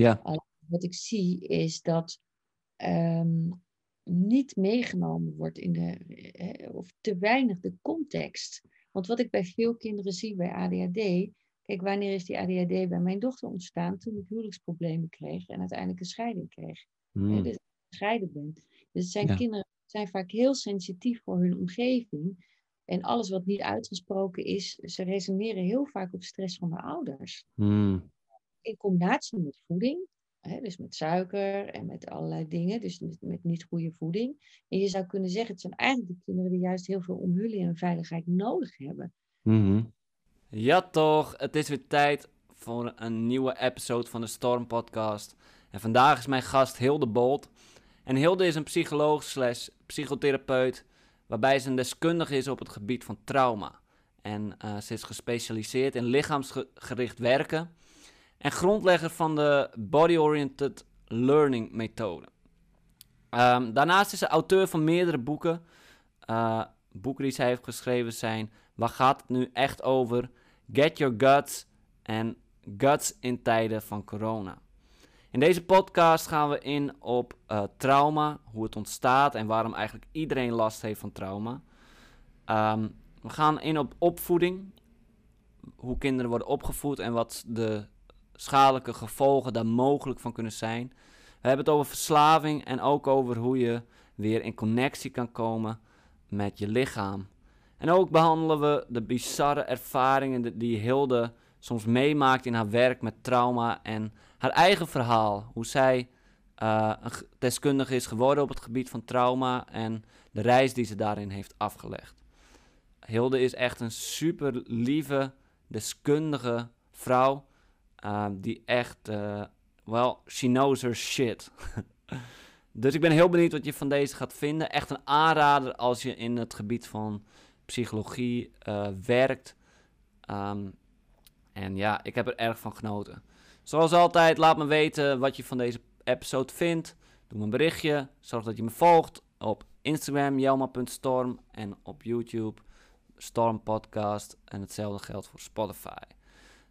Ja. Wat ik zie is dat ehm, niet meegenomen wordt in de, eh, of te weinig de context. Want wat ik bij veel kinderen zie bij ADHD, kijk, wanneer is die ADHD bij mijn dochter ontstaan? Toen ik huwelijksproblemen kreeg en uiteindelijk een scheiding kreeg. Hmm. Hè, dus ik gescheiden ben. Dus het zijn Ja. kinderen zijn vaak heel sensitief voor hun omgeving. En alles wat niet uitgesproken is, ze resoneren heel vaak op stress van de ouders. Hmm. In combinatie met voeding, hè, dus met suiker en met allerlei dingen, dus met, met niet goede voeding. En je zou kunnen zeggen, het zijn eigenlijk de kinderen die juist heel veel omhulling en veiligheid nodig hebben. Mhm. Ja toch, het is weer tijd voor een nieuwe episode van de Storm Podcast. En vandaag is mijn gast Hilde Bolt. En Hilde is een psycholoog slash psychotherapeut, waarbij ze een deskundige is op het gebied van trauma. En eh, ze is gespecialiseerd in lichaamsgericht werken en grondlegger van de Body-Oriented Learning methode. Ehm, daarnaast is ze auteur van meerdere boeken. Eh, boeken die zij heeft geschreven zijn Waar gaat het nu echt over? Get Your Guts en Guts in tijden van corona. In deze podcast gaan we in op eh, trauma, hoe het ontstaat en waarom eigenlijk iedereen last heeft van trauma. Ehm, we gaan in op opvoeding, hoe kinderen worden opgevoed en wat de schadelijke gevolgen daar mogelijk van kunnen zijn. We hebben het over verslaving en ook over hoe je weer in connectie kan komen met je lichaam. En ook behandelen we de bizarre ervaringen die- Hilde soms meemaakt in haar werk met trauma en haar eigen verhaal. Hoe zij g- deskundige is geworden op het gebied van trauma en de reis die ze daarin heeft afgelegd. Hilde is echt een super lieve, deskundige vrouw eh, die echt, eh well, she knows her shit. dus ik ben heel benieuwd wat je van deze gaat vinden. Echt een aanrader als je in het gebied van psychologie eh, werkt. Ehm, en ja, ik heb er erg van genoten. Zoals altijd, laat me weten wat je van deze episode vindt. Doe me een berichtje. Zorg dat je me volgt op Instagram, jelma.storm. En op YouTube, Storm Podcast. En hetzelfde geldt voor Spotify.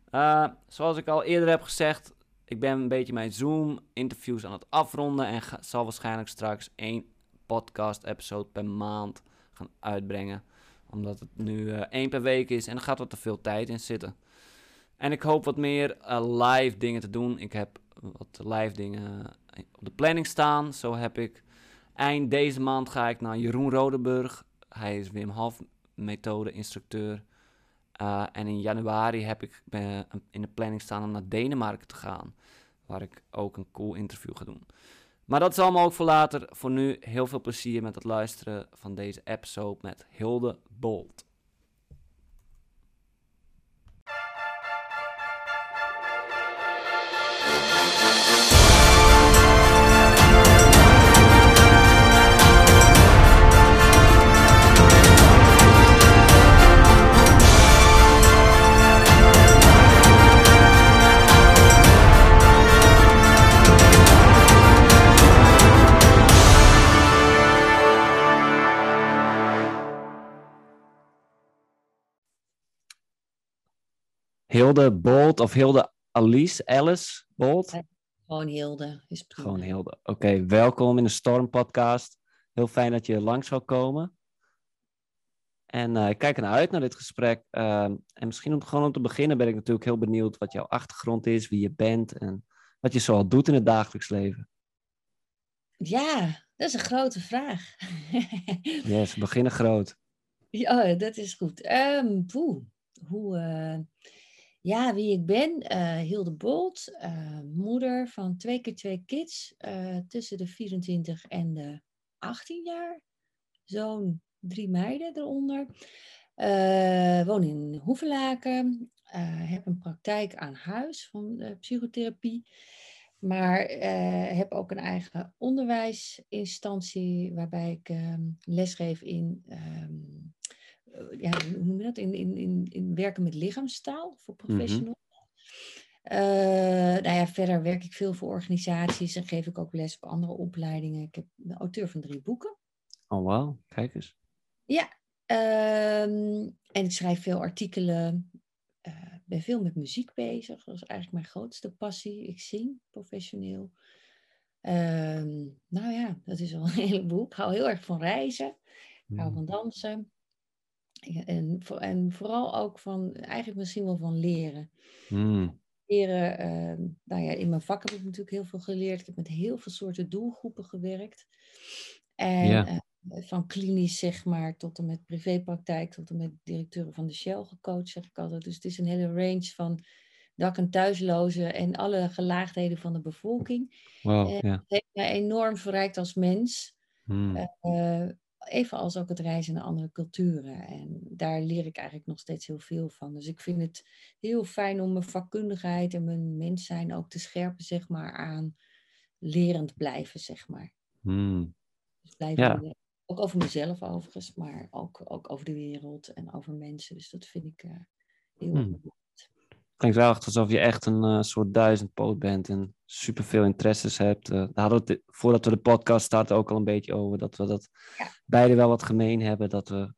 Eh, zoals ik al eerder heb gezegd, ik ben een beetje mijn Zoom-interviews aan het afronden. En zal waarschijnlijk straks één podcast-episode per maand gaan uitbrengen omdat het nu eh, één per week is en er gaat wat te veel tijd in zitten. En ik hoop wat meer eh, live dingen te doen. Ik heb wat live dingen op de planning staan. Zo heb ik eind deze maand ga ik naar Jeroen Rodenburg. Hij is Wim Hof methode instructeur. Eh, en in januari heb ik in de planning staan om naar Denemarken te gaan. Waar ik ook een cool interview ga doen. Maar dat is allemaal ook voor later. Voor nu heel veel plezier met het luisteren van deze episode met Hilde Bolt. Hilde Bolt of Hilde Alice, Alice Bolt? Ja. Gewoon Hilde. Is prima. Gewoon Hilde. Oké, welkom in de Storm Podcast. Heel fijn dat je langs zou komen. En eh, ik kijk ernaar uit naar dit gesprek. Ehm, en misschien om, gewoon om te beginnen ben ik natuurlijk heel benieuwd wat jouw achtergrond is, wie je bent en wat je zoal doet in het dagelijks leven. Ja, dat is een grote vraag. Yes, we beginnen groot. Ja, dat is goed. Ehm, poeh, hoe, eh, ja, wie ik ben, eh, Hilde Bolt, eh, moeder van twee keer twee kids eh, tussen de 24 en de 18 jaar. Zo'n drie meiden eronder. Woon in Hoevelaken. heb een praktijk aan huis van psychotherapie. Maar heb ook een eigen onderwijsinstantie waarbij ik ehm, lesgeef in, ehm, eh, ja, hoe noem je dat? In, in, in, in werken met lichaamstaal voor professionals. Eh, nou ja, verder werk ik veel voor organisaties en geef ik ook les op andere opleidingen. Ik heb de auteur van drie boeken. Oh, wauw. Kijk eens. Ja, ehm, en ik schrijf veel artikelen, eh, ben veel met muziek bezig. Dat is eigenlijk mijn grootste passie. Ik zing professioneel. Ehm, nou ja, dat is al een heleboel. Ik hou heel erg van reizen. Ik hou Mm. van dansen. En, en vooral ook van, eigenlijk misschien wel van leren. Mm. Leren, ehm, nou ja, in mijn vak heb ik natuurlijk heel veel geleerd. Ik heb met heel veel soorten doelgroepen gewerkt. En eh, van klinisch, zeg maar, tot en met privépraktijk, tot en met directeuren van de Shell gecoacht, zeg ik altijd. Dus het is een hele range van dak- en thuislozen en alle gelaagdheden van de bevolking. Wow, Eh. Het heeft mij enorm verrijkt als mens. Mm. Eh, evenals ook het reizen naar andere culturen. En daar leer ik eigenlijk nog steeds heel veel van. Dus ik vind het heel fijn om mijn vakkundigheid en mijn mens zijn ook te scherpen, zeg maar, aan lerend blijven, zeg maar. Mm. Dus blijven Ja. Ook over mezelf overigens, maar ook, ook over de wereld en over mensen. Dus dat vind ik eh, heel Hmm. Klinkt wel echt alsof je echt een eh, soort duizendpoot bent en superveel interesses hebt. Eh, daar hadden we het, voordat we de podcast starten ook al een beetje over. Dat we dat Ja. beide wel wat gemeen hebben. Dat we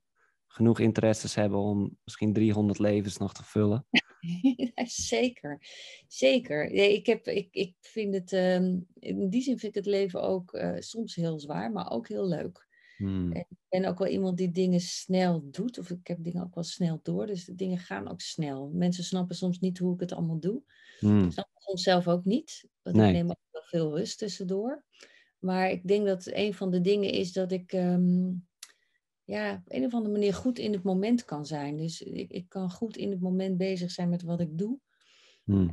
genoeg interesses hebben om misschien 300 levens nog te vullen. Ja, zeker, zeker. Ik, heb, ik, ik vind het, ehm, in die zin vind ik het leven ook eh, soms heel zwaar, maar ook heel leuk. Hmm. Ik ben ook wel iemand die dingen snel doet, of ik heb dingen ook wel snel door, dus de dingen gaan ook snel. Mensen snappen soms niet hoe ik het allemaal doe. Hmm. Ik snap het soms zelf ook niet, want Nee. ik neem ook wel veel rust tussendoor. Maar ik denk dat een van de dingen is dat ik ehm, ja, op een of andere manier goed in het moment kan zijn. Dus ik, ik kan goed in het moment bezig zijn met wat ik doe. Hmm.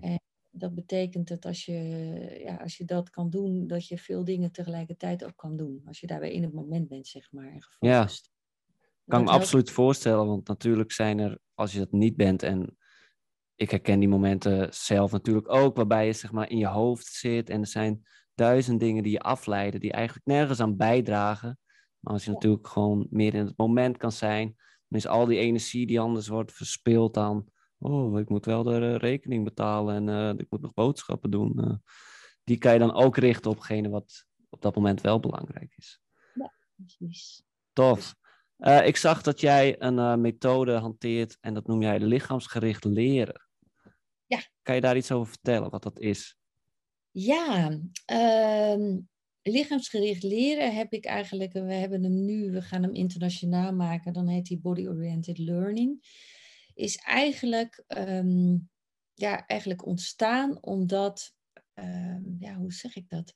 Dat betekent dat als je, ja, als je dat kan doen, dat je veel dingen tegelijkertijd ook kan doen. Als je daarbij in het moment bent, zeg maar, en Ja. gefocust. Kan Dat me absoluut voorstellen, want natuurlijk zijn er, als je dat niet bent, en ik herken die momenten zelf natuurlijk ook, waarbij je zeg maar in je hoofd zit en er zijn duizend dingen die je afleiden, die eigenlijk nergens aan bijdragen. Maar als je Ja. natuurlijk gewoon meer in het moment kan zijn, dan is al die energie die anders wordt verspild dan, oh, ik moet wel de eh, rekening betalen en eh, ik moet nog boodschappen doen. eh. die kan je dan ook richten op hetgene wat op dat moment wel belangrijk is. Precies. Tof. Ik zag dat jij een methode hanteert en dat noem jij lichaamsgericht leren. Ja. Kan je daar iets over vertellen, wat dat is? Ja, ehm, lichaamsgericht leren heb ik eigenlijk, we hebben hem nu, we gaan hem internationaal maken, dan heet hij Body Oriented Learning. Is eigenlijk, ehm, ja, eigenlijk ontstaan omdat, ehm, ja, hoe zeg ik dat?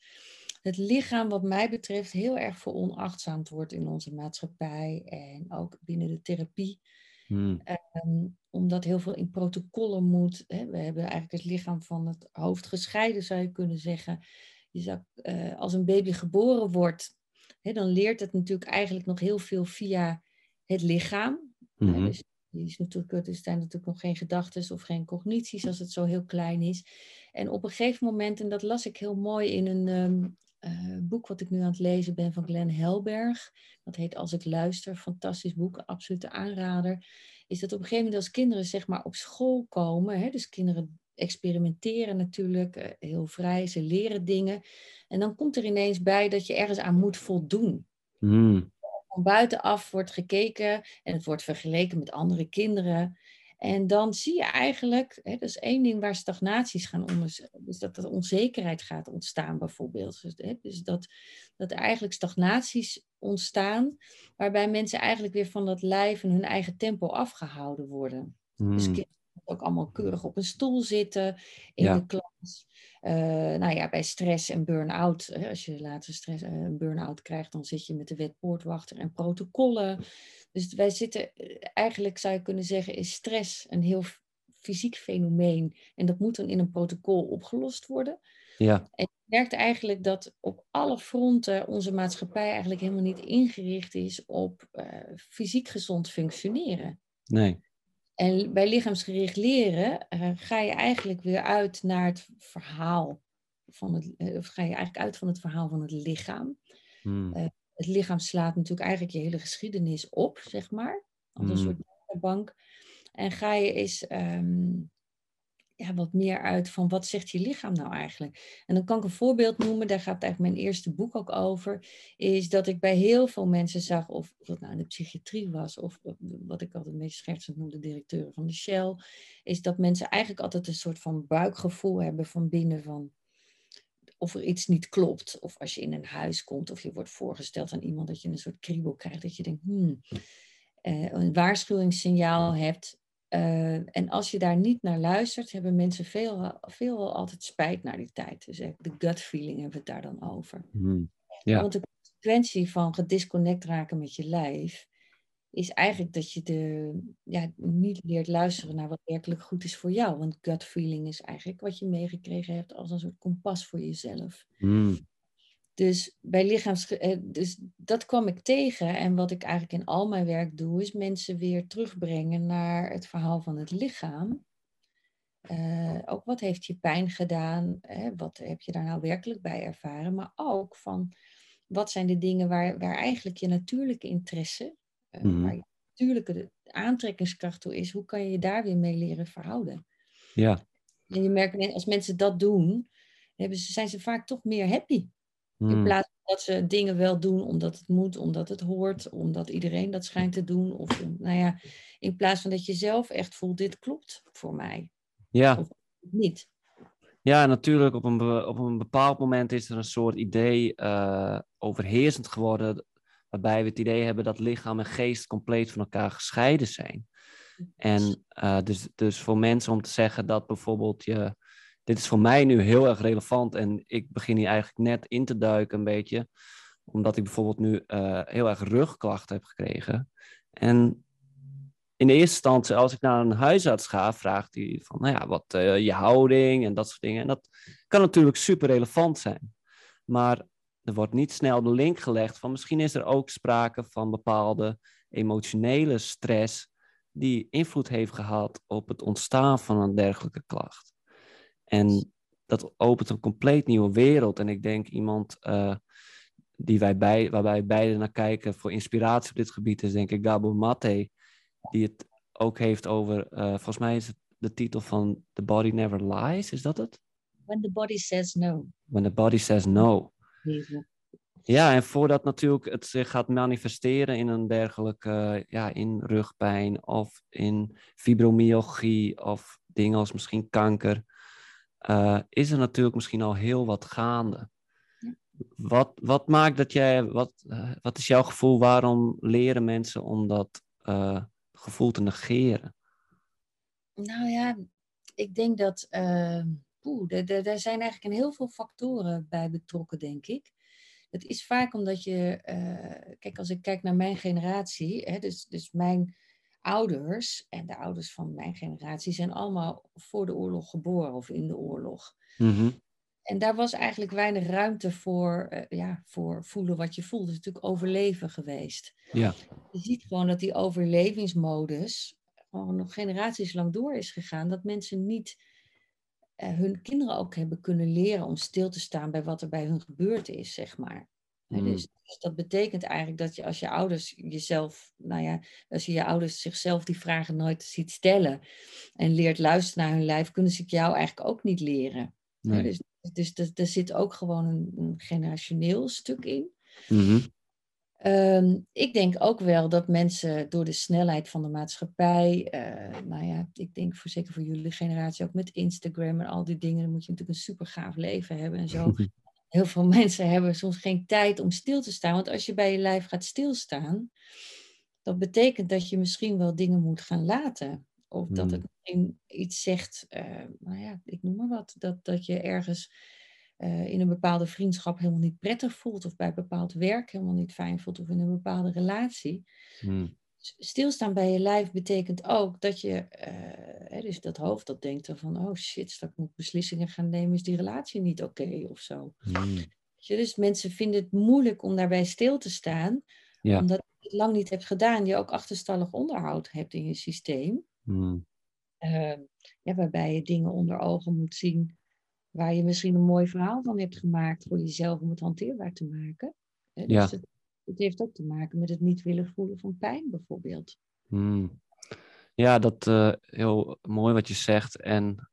Het lichaam, wat mij betreft, heel erg veronachtzaamd wordt in onze maatschappij en ook binnen de therapie. Hmm. Ehm, omdat heel veel in protocollen moet. Hè. We hebben eigenlijk het lichaam van het hoofd gescheiden, zou je kunnen zeggen. Je zou, eh, als een baby geboren wordt, hè, dan leert het natuurlijk eigenlijk nog heel veel via het lichaam. Hè, Mhm. dus die is natuurlijk, er zijn natuurlijk nog geen gedachten of geen cognities als het zo heel klein is. En op een gegeven moment, en dat las ik heel mooi in een ehm, eh, boek wat ik nu aan het lezen ben van Glenn Helberg. Dat heet Als ik luister, fantastisch boek, absolute aanrader. Is dat op een gegeven moment als kinderen zeg maar op school komen, hè, dus kinderen experimenteren natuurlijk, eh, heel vrij, ze leren dingen. En dan komt er ineens bij dat je ergens aan moet voldoen Hmm. Van buitenaf wordt gekeken en het wordt vergeleken met andere kinderen. En dan zie je eigenlijk, hè, dat is één ding waar stagnaties gaan onder, dus dat er onzekerheid gaat ontstaan bijvoorbeeld. Dus, hè, dus dat, dat er eigenlijk stagnaties ontstaan, waarbij mensen eigenlijk weer van dat lijf en hun eigen tempo afgehouden worden. Dus Hmm. kinderen ook allemaal keurig op een stoel zitten in Ja. de klas. Eh, nou ja, bij stress en burn-out, hè, als je later stress, eh, een burn-out krijgt, dan zit je met de wet poortwachter en protocollen. Dus wij zitten, eh, eigenlijk zou je kunnen zeggen, is stress een heel fysiek fenomeen. En dat moet dan in een protocol opgelost worden. Ja. En je merkt eigenlijk dat op alle fronten onze maatschappij eigenlijk helemaal niet ingericht is op eh, fysiek gezond functioneren. Nee. En bij lichaamsgericht leren eh, ga je eigenlijk weer uit naar het verhaal van het, eh, of ga je eigenlijk uit van het verhaal van het lichaam. Hmm. Eh, Het lichaam slaat natuurlijk eigenlijk je hele geschiedenis op, zeg maar, als een Mm. soort bank. En ga je eens, ehm, ja, wat meer uit van wat zegt je lichaam nou eigenlijk. En dan kan ik een voorbeeld noemen, daar gaat eigenlijk mijn eerste boek ook over, is dat ik bij heel veel mensen zag, of, het nou in de psychiatrie was, of wat ik altijd beetje schertsend noemde, directeuren van de Shell, is dat mensen eigenlijk altijd een soort van buikgevoel hebben van binnen van of er iets niet klopt. Of als je in een huis komt of je wordt voorgesteld aan iemand dat je een soort kriebel krijgt, dat je denkt, hmm, uh, een waarschuwingssignaal hebt. Uh, en als je daar niet naar luistert, hebben mensen veel, veel altijd spijt naar die tijd. Dus de gut feeling hebben we het daar dan over. Hmm. Want de consequentie van gedisconnect raken met je lijf is eigenlijk dat je de, ja, niet leert luisteren naar wat werkelijk goed is voor jou. Want gut feeling is eigenlijk wat je meegekregen hebt als een soort kompas voor jezelf. Hmm. Dus bij lichaams, eh, dus dat kwam ik tegen. En wat ik eigenlijk in al mijn werk doe, is mensen weer terugbrengen naar het verhaal van het lichaam. Uh, ook wat heeft je pijn gedaan? Hè? Wat heb je daar nou werkelijk bij ervaren? Maar ook van wat zijn de dingen waar, waar eigenlijk je natuurlijke interesse, uh, mm. waar je natuurlijke aantrekkingskracht toe is, hoe kan je je daar weer mee leren verhouden? Ja. En je merkt, als mensen dat doen, hebben ze, zijn ze vaak toch meer happy. In Hmm. plaats van dat ze dingen wel doen omdat het moet, omdat het hoort, omdat iedereen dat schijnt te doen. Of nou ja, in plaats van dat je zelf echt voelt, dit klopt voor mij. Ja. Of niet. Ja, natuurlijk. Op een, op een bepaald moment is er een soort idee eh, overheersend geworden. Waarbij we het idee hebben dat lichaam en geest compleet van elkaar gescheiden zijn. En eh, dus, dus voor mensen om te zeggen dat bijvoorbeeld je. Dit is voor mij nu heel erg relevant en ik begin hier eigenlijk net in te duiken een beetje. Omdat ik bijvoorbeeld nu eh, heel erg rugklachten heb gekregen. En in de eerste instantie, als ik naar een huisarts ga, vraagt hij van, nou ja, wat eh, je houding en dat soort dingen. En dat kan natuurlijk super relevant zijn. Maar er wordt niet snel de link gelegd van misschien is er ook sprake van bepaalde emotionele stress die invloed heeft gehad op het ontstaan van een dergelijke klacht. En dat opent een compleet nieuwe wereld. En ik denk iemand uh, die wij bij, waar wij beiden naar kijken voor inspiratie op dit gebied is, denk ik Gabo Mate, die het ook heeft over, uh, volgens mij is het de titel van The Body Never Lies, is dat het? When the body says no. When the body says no. Ja, en voordat natuurlijk het zich gaat manifesteren in een dergelijke, ja, in rugpijn of in fibromyalgie of dingen als misschien kanker, uh, is er natuurlijk misschien al heel wat gaande. Ja. Wat, wat maakt dat jij, wat, uh, wat is jouw gevoel, waarom leren mensen om dat uh, gevoel te negeren? Nou ja, ik denk dat, uh, daar zijn eigenlijk een heel veel factoren bij betrokken, denk ik. Het is vaak omdat je, kijk, als ik kijk naar mijn generatie, hè, dus, dus mijn ouders en de ouders van mijn generatie zijn allemaal voor de oorlog geboren of in de oorlog. Mm-hmm. En daar was eigenlijk weinig ruimte voor, uh, ja, voor voelen wat je voelt. Het is natuurlijk overleven geweest. Ja. Je ziet gewoon dat die overlevingsmodus gewoon nog generaties lang door is gegaan. Dat mensen niet uh, hun kinderen ook hebben kunnen leren om stil te staan bij wat er bij hun gebeurd is, zeg maar. Mm. Dus, dus, dat betekent eigenlijk dat je als je ouders jezelf, nou ja, als je je ouders zichzelf die vragen nooit ziet stellen en leert luisteren naar hun lijf, kunnen ze jou eigenlijk ook niet leren. Nee. Dus, dus, er zit ook gewoon een, een generationeel stuk in. Mm-hmm. Um, ik denk ook wel dat mensen door de snelheid van de maatschappij, uh, nou ja, ik denk voor zeker voor jullie generatie ook met Instagram en al die dingen, dan moet je natuurlijk een super gaaf leven hebben en zo. Heel veel mensen hebben soms geen tijd om stil te staan, want als je bij je lijf gaat stilstaan, dat betekent dat je misschien wel dingen moet gaan laten. Of dat Hmm. het misschien iets zegt, uh, nou ja, ik noem maar wat, dat, dat je ergens uh, in een bepaalde vriendschap helemaal niet prettig voelt, of bij bepaald werk helemaal niet fijn voelt, of in een bepaalde relatie. Mm. Stilstaan bij je lijf betekent ook dat je, uh, hè, dus dat hoofd dat denkt dan van, oh shit, straks moet ik beslissingen gaan nemen, is die relatie niet oké okay, of zo. Mm. Je, dus mensen vinden het moeilijk om daarbij stil te staan, ja. omdat je het lang niet hebt gedaan, je ook achterstallig onderhoud hebt in je systeem. Mm. Uh, ja, waarbij je dingen onder ogen moet zien waar je misschien een mooi verhaal van hebt gemaakt voor jezelf om het hanteerbaar te maken. Dus ja. het, het, heeft ook te maken met het niet willen voelen van pijn bijvoorbeeld. Mm. Ja, dat uh, heel mooi wat je zegt. En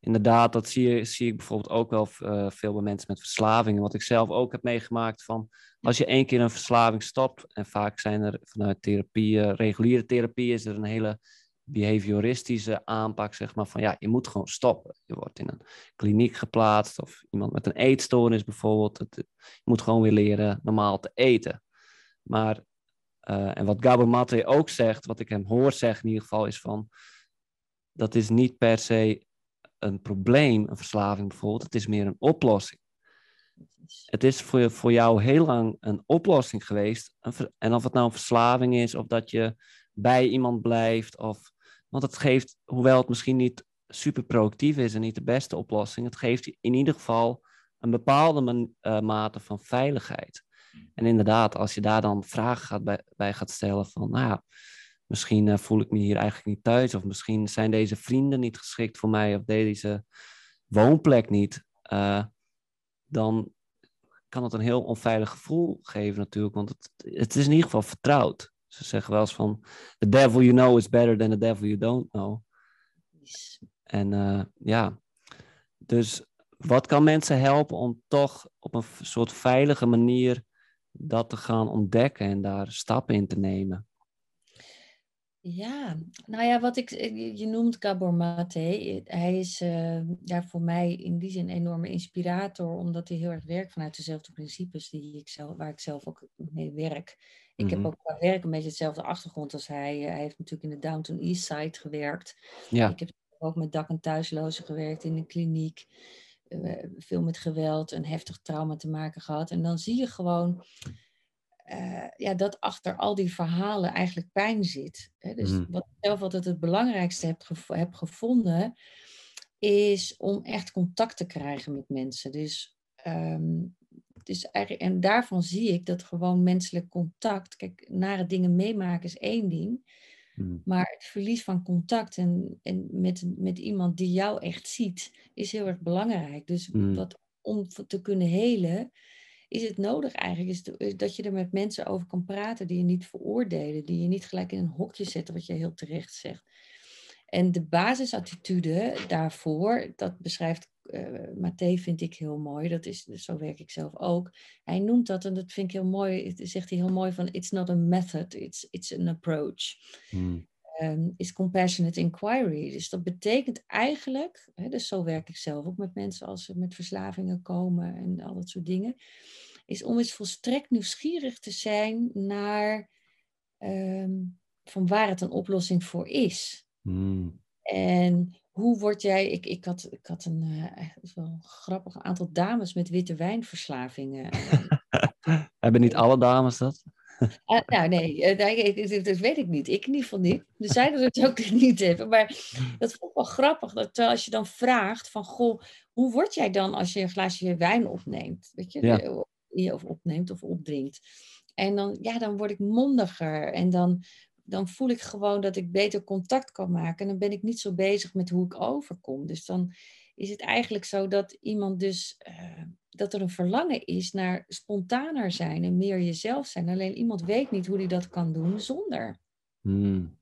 inderdaad, dat zie, je, zie ik bijvoorbeeld ook wel uh, veel bij mensen met verslavingen. Wat ik zelf ook heb meegemaakt van als je één keer een verslaving stopt, en vaak zijn er vanuit therapie, reguliere therapie, is er een hele behavioristische aanpak, zeg maar, van ja, je moet gewoon stoppen. Je wordt in een kliniek geplaatst of iemand met een eetstoornis bijvoorbeeld. Het, je moet gewoon weer leren normaal te eten. Maar, uh, en wat Gabor Mate ook zegt, wat ik hem hoor zeggen in ieder geval, is van, dat is niet per se een probleem, een verslaving bijvoorbeeld, het is meer een oplossing. Het is voor, voor jou heel lang een oplossing geweest. En of het nou een verslaving is, of dat je bij iemand blijft, of want het geeft, hoewel het misschien niet super productief is en niet de beste oplossing, het geeft in ieder geval een bepaalde uh, mate van veiligheid. En inderdaad, als je daar dan vragen gaat bij, bij gaat stellen van, nou ja, misschien uh, voel ik me hier eigenlijk niet thuis, of misschien zijn deze vrienden niet geschikt voor mij, of deze woonplek niet, uh, dan kan het een heel onveilig gevoel geven natuurlijk, want het, het is in ieder geval vertrouwd. Ze zeggen wel eens van, the devil you know is better than the devil you don't know. En uh, ja, dus wat kan mensen helpen om toch op een soort veilige manier dat te gaan ontdekken en daar stappen in te nemen? Ja, nou ja, wat ik, je noemt Gabor Mate. Hij is uh, ja, voor mij in die zin een enorme inspirator, omdat hij heel erg werkt vanuit dezelfde principes die ik zelf, waar ik zelf ook mee werk. Ik heb mhm. ook qua werk een beetje hetzelfde achtergrond als hij. Hij heeft natuurlijk in de Downtown East Side gewerkt. Ja. Ik heb ook met dak- en thuislozen gewerkt in een kliniek. Uh, veel met geweld en heftig trauma te maken gehad. En dan zie je gewoon uh, ja, dat achter al die verhalen eigenlijk pijn zit. Hè? Dus mhm. wat ik zelf altijd het belangrijkste heb, gev heb gevonden, is om echt contact te krijgen met mensen. Dus um, dus eigenlijk, en daarvan zie ik dat gewoon menselijk contact, kijk, nare dingen meemaken is één ding, hmm. maar het verlies van contact en, en met, met iemand die jou echt ziet, is heel erg belangrijk. Dus wat, om te kunnen helen, is het nodig eigenlijk is dat je er met mensen over kan praten die je niet veroordelen, die je niet gelijk in een hokje zetten, wat je heel terecht zegt. En de basisattitude daarvoor, dat beschrijft uh, vind ik heel mooi. Dat is, zo werk ik zelf ook. Hij noemt dat, en dat vind ik heel mooi, zegt hij heel mooi van, it's not a method, it's, it's an approach. Hmm. Um, is compassionate inquiry. Dus dat betekent eigenlijk, hè, dus zo werk ik zelf ook met mensen als ze met verslavingen komen en al dat soort dingen, is om eens volstrekt nieuwsgierig te zijn naar um, van waar het een oplossing voor is. Hmm. En hoe word jij, ik, ik, had, ik had een uh, wel grappig aantal dames met witte wijnverslavingen. Hebben niet alle dames dat? Uh, nou nee, uh, dat, weet ik niet. Ik in ieder geval niet. Er zijn er het ook niet hebben. Maar dat vond ik wel grappig. Dat als je dan vraagt van, goh, hoe word jij dan als je een glaasje wijn opneemt? Weet je, ja. of opneemt of opdrinkt. En dan, ja, dan word ik mondiger. En dan dan voel ik gewoon dat ik beter contact kan maken. En dan ben ik niet zo bezig met hoe ik overkom. Dus dan is het eigenlijk zo dat iemand dus, uh, dat er een verlangen is naar spontaner zijn en meer jezelf zijn. Alleen iemand weet niet hoe hij dat kan doen zonder. Hmm.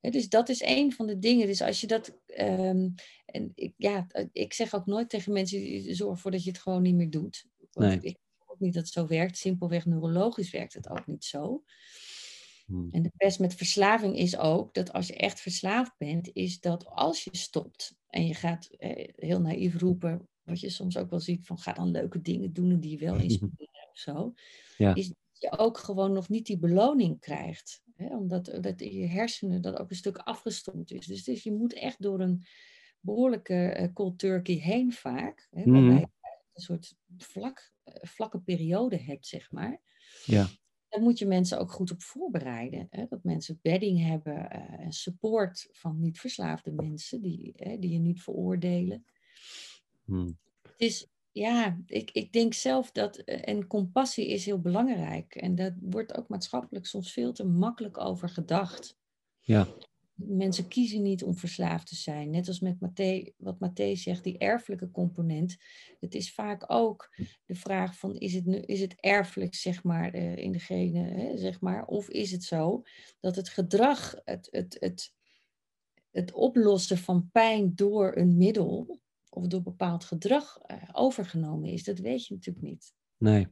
dus dat is een van de dingen. Dus als je dat. Um, en ik, ja, ik zeg ook nooit tegen mensen: zorg ervoor dat je het gewoon niet meer doet. Want nee. ik ook niet dat het zo werkt. Simpelweg neurologisch werkt het ook niet zo. Hmm. En de pest met verslaving is ook dat als je echt verslaafd bent, is dat als je stopt en je gaat eh, heel naïef roepen, wat je soms ook wel ziet van ga dan leuke dingen doen die je wel inspireren of zo, ja. is dat je ook gewoon nog niet die beloning krijgt. Hè? Omdat dat in je hersenen dat ook een stuk afgestompt is. Dus, dus je moet echt door een behoorlijke uh, cold turkey heen vaak, hè, waarbij hmm. je een soort vlak, vlakke periode hebt, zeg maar. Ja daar moet je mensen ook goed op voorbereiden. Hè? Dat mensen bedding hebben en uh, support van niet verslaafde mensen die, hè, die je niet veroordelen. Hmm. Het is, ja, ik, ik denk zelf dat, uh, en compassie is heel belangrijk. En daar wordt ook maatschappelijk soms veel te makkelijk over gedacht. Ja mensen kiezen niet om verslaafd te zijn. Net als met Matthé, wat Matthé zegt, die erfelijke component. Het is vaak ook de vraag van, is het, is het erfelijk, zeg maar, uh, in degene, hè, zeg maar, of is het zo dat het gedrag, het, het, het, het oplossen van pijn door een middel, of door bepaald gedrag eh, overgenomen is. Dat weet je natuurlijk niet. Nee.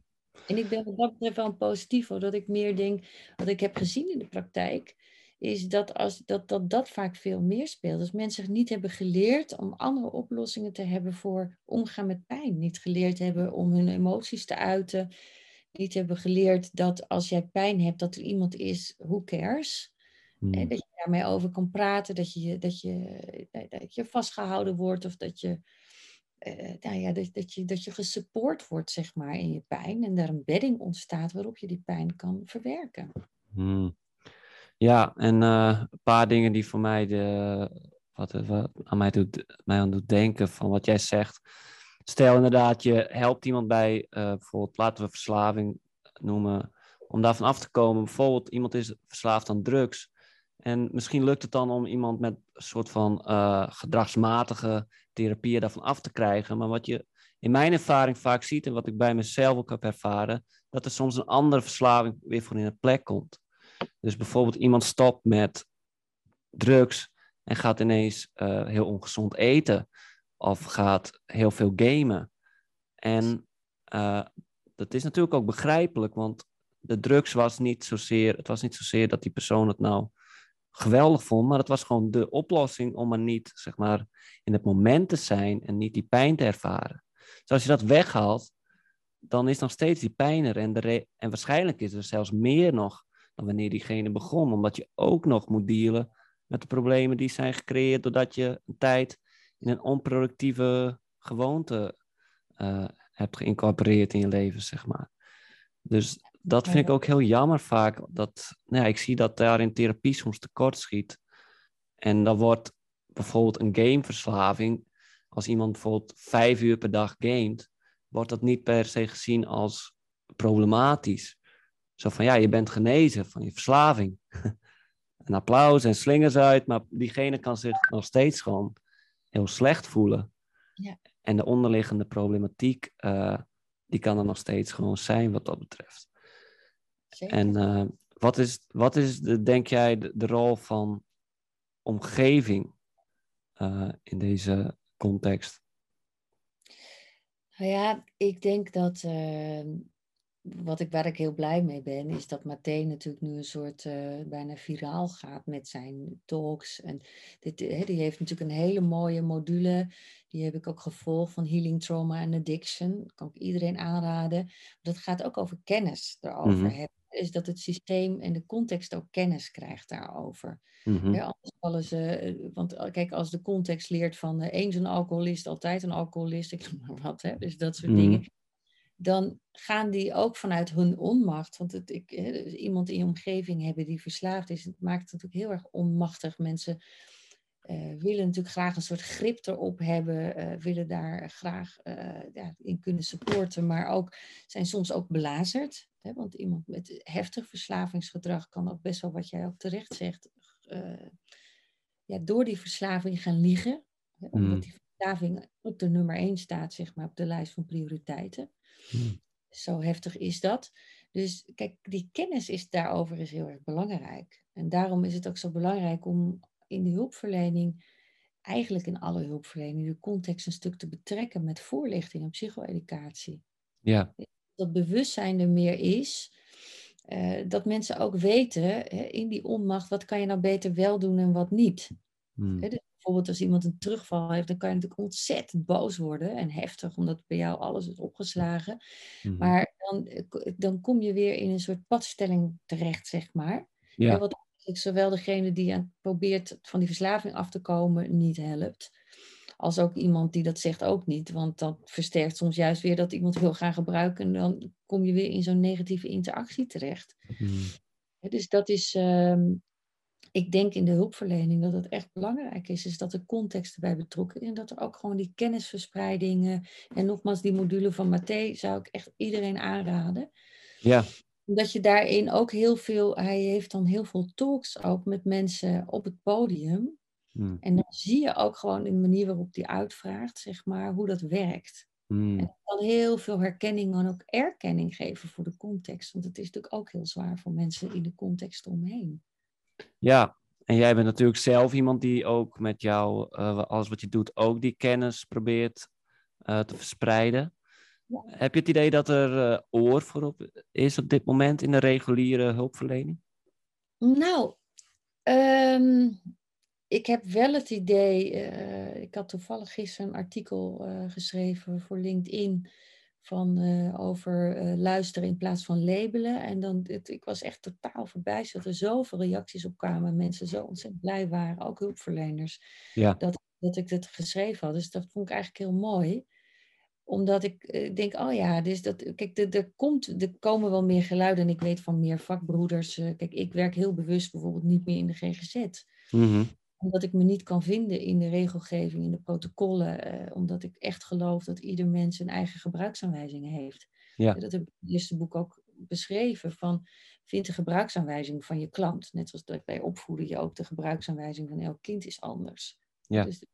En ik ben wat dat betreft wel een positief, dat ik meer denk, wat ik heb gezien in de praktijk, is dat, als, dat, dat dat vaak veel meer speelt. Als mensen niet hebben geleerd om andere oplossingen te hebben voor omgaan met pijn. Niet geleerd hebben om hun emoties te uiten. Niet hebben geleerd dat als jij pijn hebt, dat er iemand is, who cares? Hmm. dat je daarmee over kan praten, dat je, dat, je, dat je vastgehouden wordt of dat je, uh, nou ja, dat, dat, je, dat je gesupport wordt zeg maar, in je pijn. En daar een bedding ontstaat waarop je die pijn kan verwerken. Hmm. Ja, en uh, een paar dingen die voor mij de, wat, wat aan mij, doet, mij aan doet denken van wat jij zegt. Stel inderdaad, je helpt iemand bij, uh, bijvoorbeeld, laten we verslaving noemen, om daarvan af te komen. Bijvoorbeeld, iemand is verslaafd aan drugs. En misschien lukt het dan om iemand met een soort van uh, gedragsmatige therapie daarvan af te krijgen. Maar wat je in mijn ervaring vaak ziet en wat ik bij mezelf ook heb ervaren, dat er soms een andere verslaving weer voor in het plek komt. Dus bijvoorbeeld iemand stopt met drugs en gaat ineens uh, heel ongezond eten of gaat heel veel gamen. En uh, dat is natuurlijk ook begrijpelijk, want de drugs was niet zozeer, het was niet zozeer dat die persoon het nou geweldig vond, maar het was gewoon de oplossing om er niet, zeg maar, in het moment te zijn en niet die pijn te ervaren. Dus als je dat weghaalt, dan is nog steeds die pijn er en, de en waarschijnlijk is er zelfs meer nog dan wanneer diegene begon, omdat je ook nog moet dealen met de problemen die zijn gecreëerd doordat je een tijd in een onproductieve gewoonte uh, hebt geïncorporeerd in je leven, zeg maar. Dus dat vind ik ook heel jammer vaak. Dat, nou ja, ik zie dat daar in therapie soms tekort schiet. En dan wordt bijvoorbeeld een gameverslaving, als iemand bijvoorbeeld vijf uur per dag gamet, wordt dat niet per se gezien als problematisch. Zo van, ja, je bent genezen van je verslaving. een applaus en slingers uit, maar diegene kan zich nog steeds gewoon heel slecht voelen. Ja. En de onderliggende problematiek, uh, die kan er nog steeds gewoon zijn wat dat betreft. Zeker. En uh, wat is, wat is de, denk jij, de, de rol van omgeving uh, in deze context? Nou ja, ik denk dat wat ik, waar ik heel blij mee ben, is dat Mathé natuurlijk nu een soort uh, bijna viraal gaat met zijn talks. En dit, he, die heeft natuurlijk een hele mooie module. Die heb ik ook gevolgd van Healing Trauma and Addiction. Dat kan ik iedereen aanraden. Dat gaat ook over kennis erover mm -hmm. hebben. Is dat het systeem en de context ook kennis krijgt daarover. Mm -hmm. ja, anders vallen ze, want kijk, als de context leert van uh, eens een alcoholist, altijd een alcoholist, ik noem maar wat, hè, dus dat soort Mm -hmm. dingen dan gaan die ook vanuit hun onmacht. Want het, ik, dus iemand in je omgeving hebben die verslaafd is, het maakt het natuurlijk heel erg onmachtig. Mensen uh, willen natuurlijk graag een soort grip erop hebben, uh, willen daar graag uh, ja, in kunnen supporten, maar ook zijn soms ook belazerd. Hè, want iemand met heftig verslavingsgedrag kan ook best wel, wat jij ook terecht zegt, ja, door die verslaving gaan liegen. Hè, omdat Mm. die verslaving op de nummer één staat, zeg maar, op de lijst van prioriteiten. Mm. Zo heftig is dat. Dus kijk, die kennis is daarover is heel erg belangrijk. En daarom is het ook zo belangrijk om in de hulpverlening, eigenlijk in alle hulpverlening, de context een stuk te betrekken met voorlichting en psycho-educatie. Ja, Dat bewustzijn er meer is. eh, dat mensen ook weten hè, in die onmacht, wat kan je nou beter wel doen en wat niet. Hè, dus bijvoorbeeld als iemand een terugval heeft, dan kan je natuurlijk ontzettend boos worden en heftig, omdat bij jou alles is opgeslagen. Mhm. Maar dan, eh, dan kom je weer in een soort padstelling terecht, zeg maar. Ja. En wat zowel degene die aan, probeert van die verslaving af te komen niet helpt, als ook iemand die dat zegt ook niet. Want dat versterkt soms juist weer dat iemand wil gaan gebruiken en dan kom je weer in zo'n negatieve interactie terecht. Hè, Dus dat is, ehm, ik denk in de hulpverlening dat het echt belangrijk is, is dat de context erbij betrokken is en dat er ook gewoon die kennisverspreidingen en nogmaals die module van Mathé zou ik echt iedereen aanraden. Ja, Omdat je daarin ook heel veel, hij heeft dan heel veel talks ook met mensen op het podium. Mm. En dan zie je ook gewoon in de manier waarop hij uitvraagt, zeg maar, hoe dat werkt. Mm. En dan heel veel herkenning en ook erkenning geven voor de context. Want het is natuurlijk ook heel zwaar voor mensen in de context omheen. Ja, En jij bent natuurlijk zelf iemand die ook met jou, uh, alles wat je doet, ook die kennis probeert uh, te verspreiden. Ja. Heb je het idee dat er uh, oor voor is op dit moment in de reguliere hulpverlening? Nou, um, ik heb wel het idee, ik had toevallig gisteren een artikel geschreven voor LinkedIn van, uh, over uh, luisteren in plaats van labelen. En dan, het, ik was echt totaal verbijsterd dat er zoveel reacties op kwamen. Mensen zo ontzettend blij waren, ook hulpverleners, ja. dat, dat ik dit geschreven had. Dus dat vond ik eigenlijk heel mooi omdat ik uh, denk, oh ja, dus dat, kijk, er, er, komt, er komen wel meer geluiden. En ik weet van meer vakbroeders. kijk, ik werk heel bewust bijvoorbeeld niet meer in de GGZ. Mm -hmm omdat ik me niet kan vinden in de regelgeving, in de protocollen. Eh, omdat ik echt geloof dat ieder mens een eigen gebruiksaanwijzing heeft. Ja. Dat heb ik in het eerste boek ook beschreven. Van, vind de gebruiksaanwijzing van je klant. Net zoals dat bij opvoeden je ook de gebruiksaanwijzing van elk kind is anders. Ja. Dus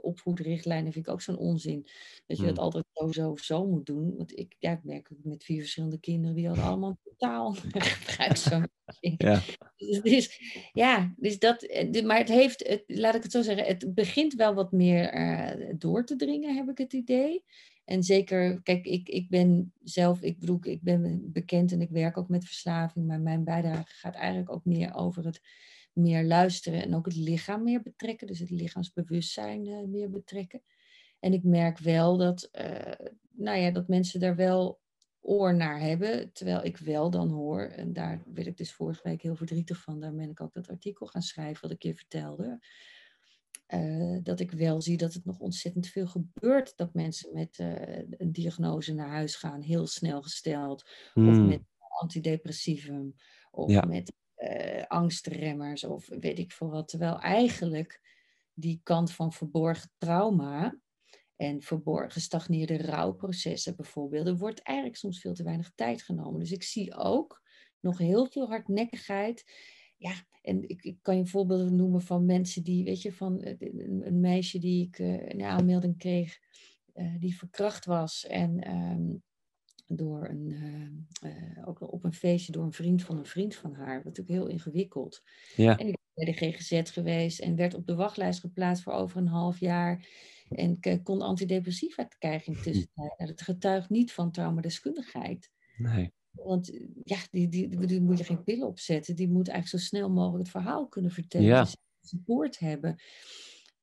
opvoedrichtlijnen vind ik ook zo'n onzin. Dat je dat hmm. altijd zo, zo of zo moet doen. Want ik, ja, ik merk met vier verschillende kinderen, die hadden allemaal totaal. Ja. Dus, ja, dus dat, eh, maar het heeft, het, laat ik het zo zeggen, het begint wel wat meer uh, door te dringen, heb ik het idee. En zeker, kijk, ik, ik ben zelf, ik bedoel, ik ben bekend en ik werk ook met verslaving, maar mijn bijdrage gaat eigenlijk ook meer over het meer luisteren en ook het lichaam meer betrekken, dus het lichaamsbewustzijn uh, meer betrekken. En ik merk wel dat, uh, nou ja, dat mensen daar wel oor naar hebben, terwijl ik wel dan hoor, en daar werd ik dus vorige week heel verdrietig van, daar ben ik ook dat artikel gaan schrijven wat ik je vertelde, uh, dat ik wel zie dat het nog ontzettend veel gebeurt dat mensen met een diagnose naar huis gaan, heel snel gesteld, of hmm. met antidepressivum, of ja. met uh, angstremmers, of weet ik veel wat. Terwijl eigenlijk die kant van verborgen trauma, en verborgen gestagneerde rouwprocessen bijvoorbeeld. Er wordt eigenlijk soms veel te weinig tijd genomen. Dus ik zie ook nog heel veel hardnekkigheid. Ja, en ik, kan je voorbeelden noemen van mensen die, weet je, van eh, een, meisje die ik uh, een aanmelding kreeg, die verkracht was en um, door een, uh, ook op een feestje door een vriend van een vriend van haar. Wat natuurlijk heel ingewikkeld. Ja. En ik ben bij de GGZ geweest en werd op de wachtlijst geplaatst voor over een half jaar. En kon antidepressiva krijgen in tussentijd. Nou, dat getuigt niet van traumadeskundigheid. Nee. Want ja, die, die, die, moet je geen pillen opzetten. Die moet eigenlijk zo snel mogelijk het verhaal kunnen vertellen. Ja. Dus support hebben.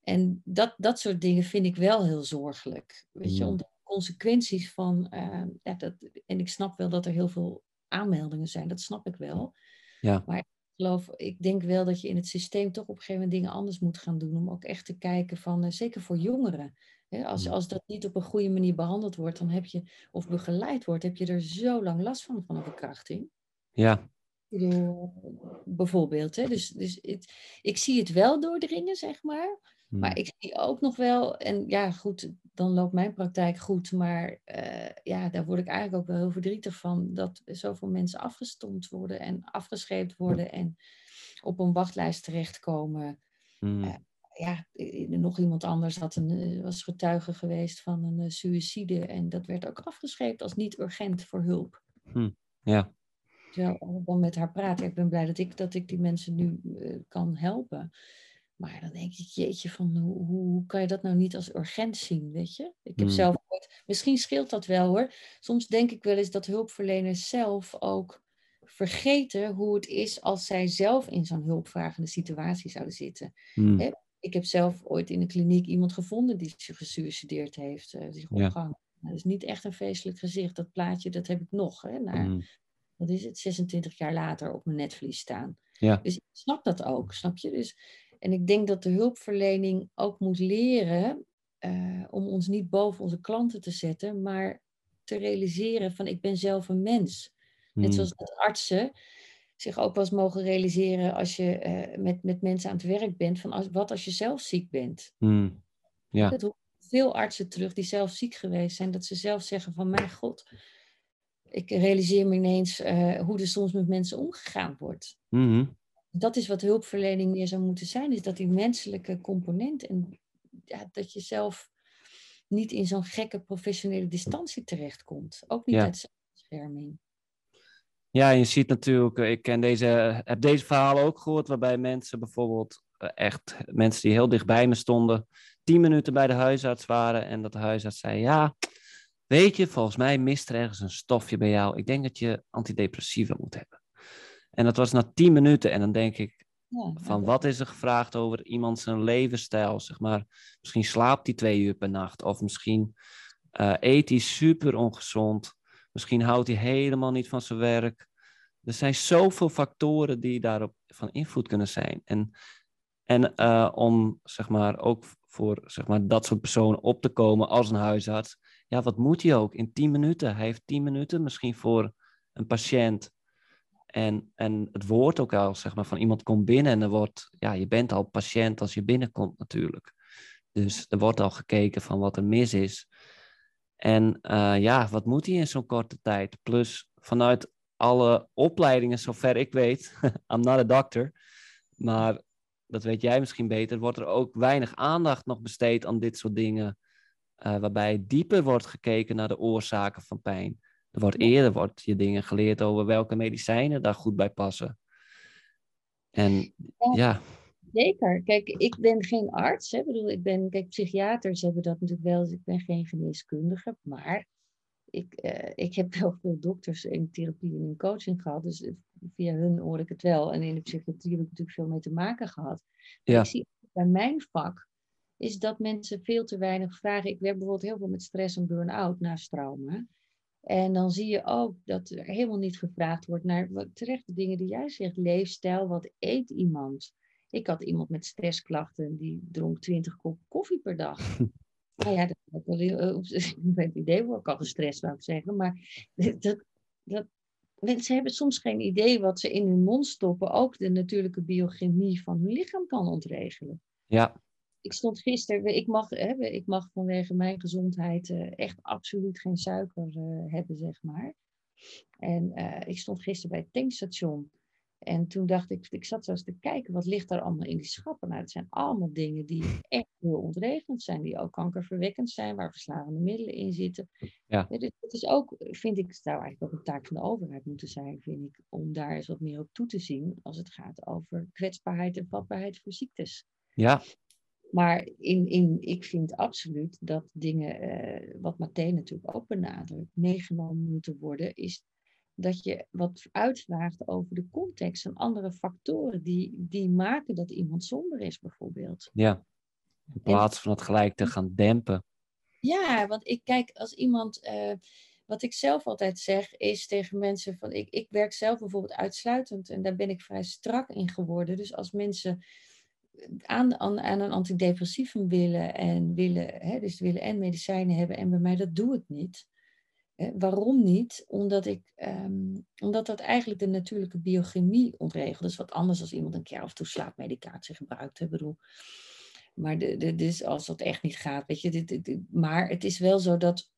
En dat, dat soort dingen vind ik wel heel zorgelijk. Weet je, mm. omdat consequenties van. Uh, ja, dat, en ik snap wel dat er heel veel aanmeldingen zijn, dat snap ik wel. Ja. Maar geloof, ik denk wel dat je in het systeem toch op een gegeven moment dingen anders moet gaan doen. Om ook echt te kijken van, uh, zeker voor jongeren. Hè, als, als dat niet op een goede manier behandeld wordt, dan heb je, of begeleid wordt, heb je er zo lang last van, van een verkrachting. Ja. bijvoorbeeld. Hè? Dus, dus het, ik zie het wel doordringen, zeg maar. Maar hmm. ik zie ook nog wel, en ja, goed, dan loopt mijn praktijk goed, maar uh, ja, daar word ik eigenlijk ook wel heel verdrietig van, dat zoveel mensen afgestompt worden en afgescheept worden en op een wachtlijst terechtkomen. Mm. Uh, ja, nog iemand anders had een, eh, was getuige geweest van een uh, suïcide en dat werd ook afgescheept als niet urgent voor hulp. Mm. Ja. Terwijl dan met haar praten, ik ben blij dat ik, dat ik die mensen nu kan helpen. Maar dan denk ik, jeetje, van hoe, hoe kan je dat nou niet als urgent zien, weet je? Ik heb hmm. zelf ooit, misschien scheelt dat wel hoor. Soms denk ik wel eens dat hulpverleners zelf ook vergeten hoe het is als zij zelf in zo'n hulpvragende situatie zouden zitten. Hmm. Ik heb zelf ooit in de kliniek iemand gevonden die zich gesuicideerd heeft, uh, zich opgehangen. Ja. Dat is niet echt een feestelijk gezicht. Dat plaatje, dat heb ik nog. Hè, naar, mm. Wat is het, 26 jaar later op mijn netvlies staan. Ja. Dus ik snap dat ook, snap je? Dus en ik denk dat de hulpverlening ook moet leren uh, om ons niet boven onze klanten te zetten, maar te realiseren van ik ben zelf een mens. Net hmm. zoals dat artsen zich ook wel eens mogen realiseren als je uh, met, met mensen aan het werk bent, van als, wat als je zelf ziek bent. Mm. Ja. Dat hoort veel artsen terug die zelf ziek geweest zijn, dat ze zelf zeggen van mijn god, ik realiseer me ineens uh, hoe er soms met mensen omgegaan wordt. Mm dat is wat hulpverlening meer zou moeten zijn, is dat die menselijke component en ja, dat je zelf niet in zo'n gekke professionele distantie terechtkomt. Ook niet ja. uit. Ja, je ziet natuurlijk, ik ken deze, heb deze verhalen ook gehoord, waarbij mensen bijvoorbeeld echt, mensen die heel dichtbij me stonden, tien minuten bij de huisarts waren en dat de huisarts zei, ja, weet je, volgens mij mist er ergens een stofje bij jou. Ik denk dat je antidepressiva moet hebben. En dat was na tien minuten en dan denk ik, van wat is er gevraagd over iemand zijn levensstijl, zeg maar. Misschien slaapt hij twee uur per nacht of misschien uh, eet hij super ongezond. Misschien houdt hij helemaal niet van zijn werk. Er zijn zoveel factoren die daarop van invloed kunnen zijn. En, en uh, om zeg maar, ook voor zeg maar, dat soort personen op te komen als een huisarts. Ja, wat moet hij ook? In tien minuten. Hij heeft tien minuten misschien voor een patiënt. En, en het woord ook al, zeg maar, van iemand komt binnen en er wordt, ja, je bent al patiënt als je binnenkomt natuurlijk. Dus er wordt al gekeken van wat er mis is. En uh, ja, wat moet hij in zo'n korte tijd? Plus vanuit alle opleidingen, zover ik weet, I'm not a doctor, maar dat weet jij misschien beter, wordt er ook weinig aandacht nog besteed aan dit soort dingen, uh, waarbij dieper wordt gekeken naar de oorzaken van pijn. Er wordt eerder wordt je dingen geleerd over welke medicijnen daar goed bij passen. En ja. Zeker. Kijk, ik ben geen arts. Hè. Ik bedoel, ik ben, kijk, psychiaters hebben dat natuurlijk wel. Dus ik ben geen geneeskundige. Maar ik, uh, ik heb wel veel dokters in therapie en in coaching gehad. Dus via hun hoor ik het wel. En in de psychiatrie heb ik natuurlijk veel mee te maken gehad. Ja. Ik zie bij mijn vak is dat mensen veel te weinig vragen. Ik werk bijvoorbeeld heel veel met stress en burn-out naast trauma. En dan zie je ook dat er helemaal niet gevraagd wordt naar wat, terecht de dingen die jij zegt. Leefstijl, wat eet iemand? Ik had iemand met stressklachten die dronk 20 kop koffie per dag. nou ja, dat is wel heel, het idee word ik al gestrest, zou ik zeggen. Maar dat, dat, mensen hebben soms geen idee wat ze in hun mond stoppen. Ook de natuurlijke biochemie van hun lichaam kan ontregelen. Ja ik stond gisteren, ik mag, hè, ik mag vanwege mijn gezondheid uh, echt absoluut geen suiker uh, hebben, zeg maar. En uh, ik stond gisteren bij het tankstation. En toen dacht ik, ik zat zo eens te kijken, wat ligt daar allemaal in die schappen? Nou, het zijn allemaal dingen die echt heel ontregend zijn, die ook kankerverwekkend zijn, waar verslavende middelen in zitten. Ja. ja dus het is ook, vind ik, zou eigenlijk ook een taak van de overheid moeten zijn, vind ik, om daar eens wat meer op toe te zien als het gaat over kwetsbaarheid en vatbaarheid voor ziektes. Ja, maar in, in, ik vind absoluut dat dingen, uh, wat Mathé natuurlijk ook benadrukt, meegenomen moeten worden, is dat je wat uitvraagt over de context en andere factoren die, die maken dat iemand somber is, bijvoorbeeld. Ja, in plaats van het gelijk te gaan dempen. Ja, want ik kijk als iemand. Uh, wat ik zelf altijd zeg is tegen mensen van ik, ik werk zelf bijvoorbeeld uitsluitend en daar ben ik vrij strak in geworden. Dus als mensen aan, aan, aan een antidepressivum willen en willen, hè, dus willen en medicijnen hebben en bij mij dat doe ik niet. waarom niet? Omdat, ik, ehm, omdat dat eigenlijk de natuurlijke biochemie ontregelt. Dat is wat anders als iemand een keer af en toe slaapmedicatie gebruikt. Hè, bedoel. Maar de, de, dus als dat echt niet gaat, weet je. Dit, dit, maar het is wel zo dat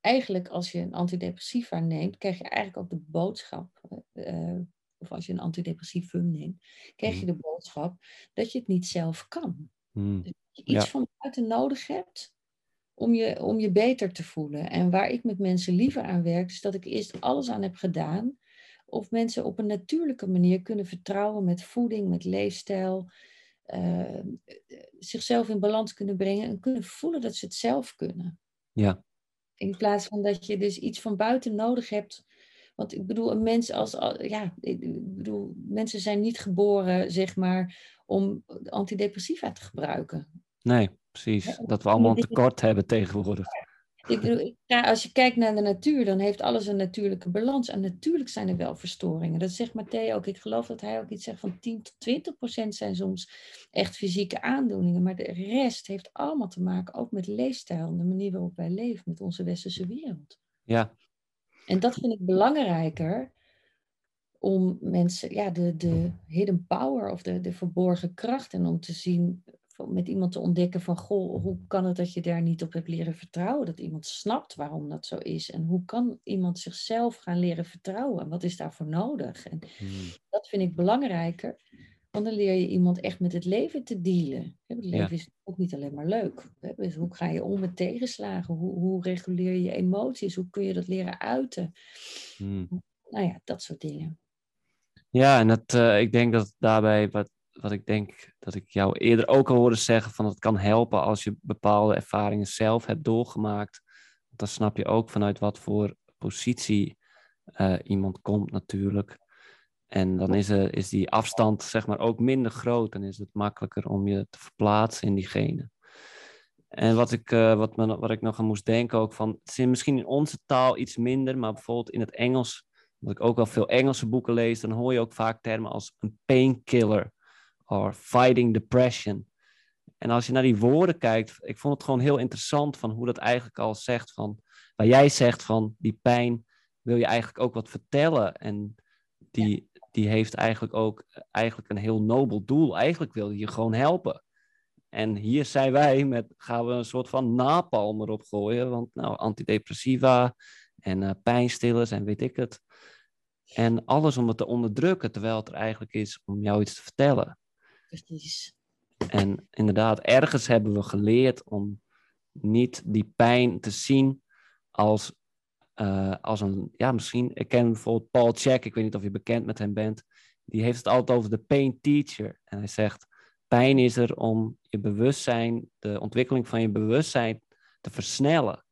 eigenlijk als je een antidepressiva neemt, krijg je eigenlijk ook de boodschap. Uh, of als je een antidepressivum neemt, krijg je mhm. de boodschap dat je het niet zelf kan. Mm. Dat je iets van buiten nodig hebt om je, om je beter te voelen. En waar ik met mensen liever aan werk, is dat ik eerst alles aan heb gedaan. Of mensen op een natuurlijke manier kunnen vertrouwen met voeding, met leefstijl. Uh, zichzelf in balans kunnen brengen en kunnen voelen dat ze het zelf kunnen. Ja. In plaats van dat je dus iets van buiten nodig hebt want ik bedoel, een mens als, ja, ik bedoel, mensen zijn niet geboren, zeg maar, om antidepressiva te gebruiken. Nee, precies. Dat we allemaal een tekort hebben tegenwoordig. Ik bedoel, als je kijkt naar de natuur, dan heeft alles een natuurlijke balans. En natuurlijk zijn er wel verstoringen. Dat zegt Matteo ook. Ik geloof dat hij ook iets zegt van 10 tot 20 procent zijn soms echt fysieke aandoeningen. Maar de rest heeft allemaal te maken ook met leefstijl en de manier waarop wij leven met onze westerse wereld. Ja, en dat vind ik belangrijker om mensen, ja, de, de hidden power of de, de verborgen kracht en om te zien, met iemand te ontdekken van, goh, hoe kan het dat je daar niet op hebt leren vertrouwen? Dat iemand snapt waarom dat zo is. En hoe kan iemand zichzelf gaan leren vertrouwen? Wat is daarvoor nodig? En hmm. dat vind ik belangrijker. Want dan leer je iemand echt met het leven te dealen. Het leven is ook niet alleen maar leuk. Dus hoe ga je om met tegenslagen? Hoe, hoe reguleer je emoties? Hoe kun je dat leren uiten? Hmm. nou ja, dat soort dingen. Ja, en het, uh, ik denk dat daarbij, wat, wat ik denk dat ik jou eerder ook al hoorde zeggen, van het kan helpen als je bepaalde ervaringen zelf hebt doorgemaakt. Dan snap je ook vanuit wat voor positie uh, iemand komt natuurlijk. En dan is, er, is die afstand zeg maar ook minder groot en is het makkelijker om je te verplaatsen in diegene. En wat ik, uh, wat, me, wat ik nog aan moest denken ook van, het is misschien in onze taal iets minder, maar bijvoorbeeld in het Engels, omdat ik ook wel veel Engelse boeken lees, dan hoor je ook vaak termen als een painkiller of fighting depression. En als je naar die woorden kijkt, ik vond het gewoon heel interessant van hoe dat eigenlijk al zegt van, waar jij zegt van die pijn wil je eigenlijk ook wat vertellen en die, die heeft eigenlijk ook eigenlijk een heel nobel doel. Eigenlijk wil je gewoon helpen. En hier zijn wij met, gaan we een soort van napalm erop gooien. Want nou, antidepressiva en uh, pijnstillers en weet ik het. En alles om het te onderdrukken, terwijl het er eigenlijk is om jou iets te vertellen. Precies. En inderdaad, ergens hebben we geleerd om niet die pijn te zien als, uh, als een, ja, misschien, ik ken bijvoorbeeld Paul Check, ik weet niet of je bekend met hem bent, die heeft het altijd over de pain teacher. En hij zegt, pijn is er om je bewustzijn, de ontwikkeling van je bewustzijn te versnellen.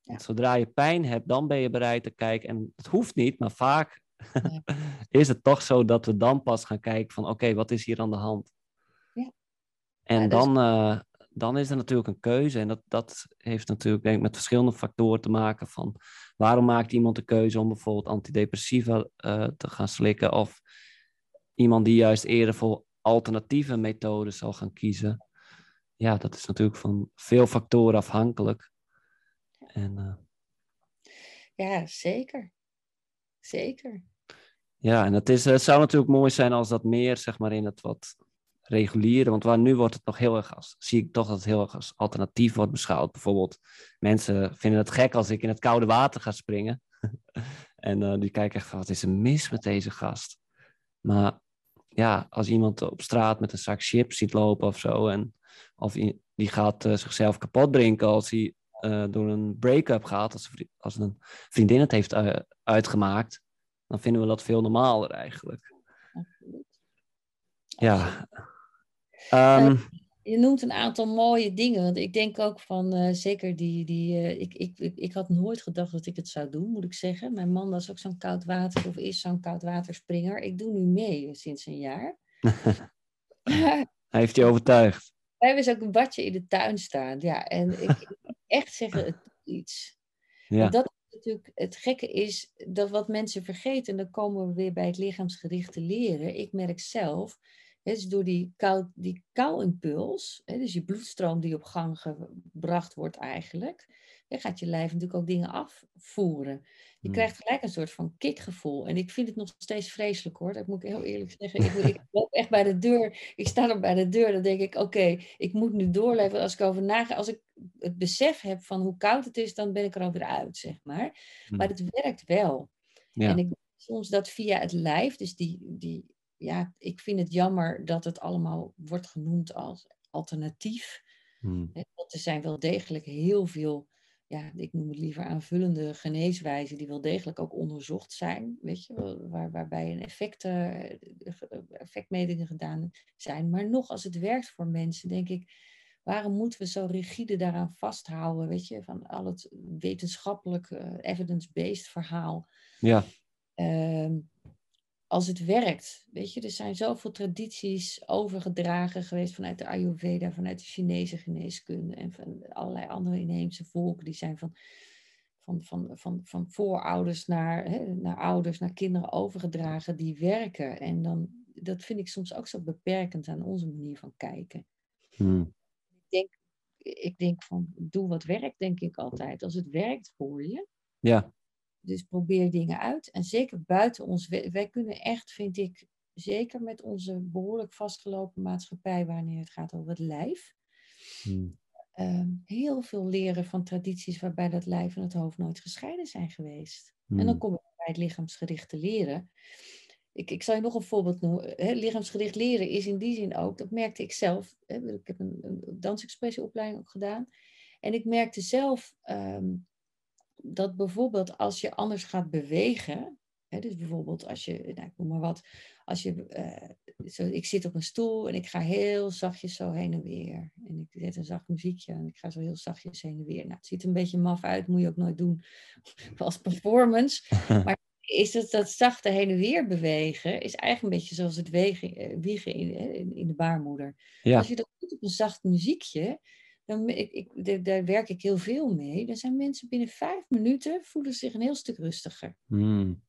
Ja. Zodra je pijn hebt, dan ben je bereid te kijken. En het hoeft niet, maar vaak ja. is het toch zo dat we dan pas gaan kijken van oké, wat is hier aan de hand? Ja. En dus- dan, eh, dan is er natuurlijk een keuze. En dat, dat heeft natuurlijk denk ik, met verschillende factoren te maken van waarom maakt iemand de keuze om bijvoorbeeld antidepressiva eh, te gaan slikken of iemand die juist eerder voor alternatieve methoden zal gaan kiezen. Ja, dat is natuurlijk van veel factoren afhankelijk. En eh, Ja, zeker. Zeker. ja, en het, is, het zou natuurlijk mooi zijn als dat meer zeg maar in het wat reguliere, want waar nu wordt het nog heel erg als, zie ik toch dat het heel erg als alternatief wordt beschouwd. Bijvoorbeeld, mensen vinden het gek als ik in het koude water ga springen. en eh, die kijken echt van, wat is er mis met deze gast? Maar ja, als iemand op straat met een zak chips ziet lopen of zo, en, of die gaat eh, zichzelf kapot drinken als hij eh, door een break-up gaat, als, als een vriendin het heeft uitgemaakt, dan vinden we dat veel normaler eigenlijk. Absoluut. Ja. Ehm, Je noemt een aantal mooie dingen. Want ik denk ook van, eh, zeker die, die eh, ik, ik, ik, ik had nooit gedacht dat ik het zou doen, moet ik zeggen. Mijn man was ook zo'n koud water, of is zo'n koud waterspringer. Ik doe nu mee sinds een jaar. hij heeft je overtuigd. Wij hebben dus ook een badje in de tuin staan. Ja, en ik, echt zeggen, het iets. Ja. Dat is natuurlijk, het gekke is dat wat mensen vergeten, en dan komen we weer bij het lichaamsgerichte leren. Ik merk zelf, hè, dus door die kou, die kou-impuls, dus je bloedstroom die op gang gebracht wordt eigenlijk, hè, gaat je lijf natuurlijk ook dingen afvoeren. Je Hmm. krijgt gelijk een soort van kickgevoel. En ik vind het nog steeds vreselijk hoor, dat moet ik heel eerlijk zeggen. Ik, ik loop echt bij de deur, ik sta er bij de deur, dan denk ik, oké, ik moet nu doorleven. Als ik over naga, als ik het besef heb van hoe koud het is, dan ben ik er alweer uit, zeg maar. Maar het werkt wel. Ja. En ik denk soms dat via het lijf, dus die, die, ja, ik vind het jammer dat het allemaal wordt genoemd als alternatief. Hmm. Want er zijn wel degelijk heel veel, ja, ik noem het liever aanvullende geneeswijzen, die wel degelijk ook onderzocht zijn, weet je, waar, waarbij een effect, eh, effectmetingen gedaan zijn. Maar nog, als het werkt voor mensen, denk ik, waarom moeten we zo rigide daaraan vasthouden, weet je, van al het wetenschappelijk, eh, evidence-based verhaal. Ja. Ehm, als het werkt, weet je, er zijn zoveel tradities overgedragen geweest vanuit de Ayurveda, vanuit de Chinese geneeskunde en van allerlei andere inheemse volken. Die zijn van, van, van, van, van voorouders naar, hè, naar ouders, naar kinderen overgedragen, die werken. En dan, dat vind ik soms ook zo beperkend aan onze manier van kijken. Hmm. Ik denk, ik denk van, doe wat werkt, denk ik altijd. Als het werkt voor je, Ja. Dus probeer dingen uit. En zeker buiten ons. Wij, wij kunnen echt, vind ik, zeker met onze behoorlijk vastgelopen maatschappij, wanneer het gaat over het lijf, Hmm. ehm, heel veel leren van tradities waarbij dat lijf en het hoofd nooit gescheiden zijn geweest. En dan Hmm. kom ik bij het lichaamsgerichte leren. Ik, ik zal je nog een voorbeeld noemen. Hè, lichaamsgericht leren is in die zin ook, dat merkte ik zelf. Ik heb een, een dansexpressieopleiding ook gedaan. En ik merkte zelf ehm, dat bijvoorbeeld als je anders gaat bewegen, dus bijvoorbeeld als je, nou, ik noem maar wat, als je, uh, zo, ik zit op een stoel en ik ga heel zachtjes zo heen en weer. En ik zet een zacht muziekje en ik ga zo heel zachtjes heen en weer. Nou, het ziet er een beetje maf uit, moet je ook nooit doen als performance. Maar is dat, dat zachte heen en weer bewegen, is eigenlijk een beetje zoals het wegen, eh, wiegen in, in, de baarmoeder. Ja. Als je dat doet op een zacht muziekje, dan, ik, ik, daar werk ik heel veel mee. Dan zijn mensen binnen vijf minuten voelen zich een heel stuk rustiger. Hmm.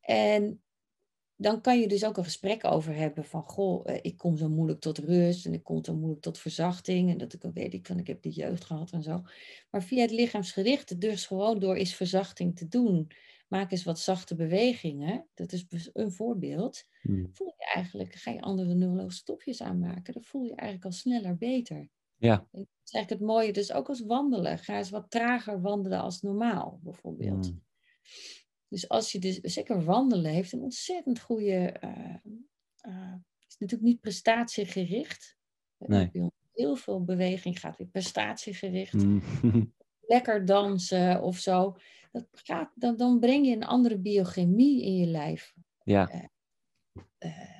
En dan kan je dus ook een gesprek over hebben van, goh, eh, ik kom zo moeilijk tot rust en ik kom zo moeilijk tot verzachting. En dat ik ook weet ik van, ik heb die jeugd gehad en zo. Maar via het lichaamsgerichte, dus gewoon door eens verzachting te doen, maak eens wat zachte bewegingen, dat is een voorbeeld, hmm. voel je eigenlijk, ga je andere neurologische stofjes aanmaken, dan voel je eigenlijk al sneller beter. Ja. En dat is eigenlijk het mooie, dus ook als wandelen, ga eens wat trager wandelen als normaal, bijvoorbeeld. Hmm. Dus als je dus, zeker wandelen heeft een ontzettend goede, uh, is natuurlijk niet prestatiegericht. Nee. Heel veel beweging gaat weer prestatiegericht. Mm. Lekker dansen of zo. Dat gaat, dan, dan breng je een andere biochemie in je lijf. Ja. Uh,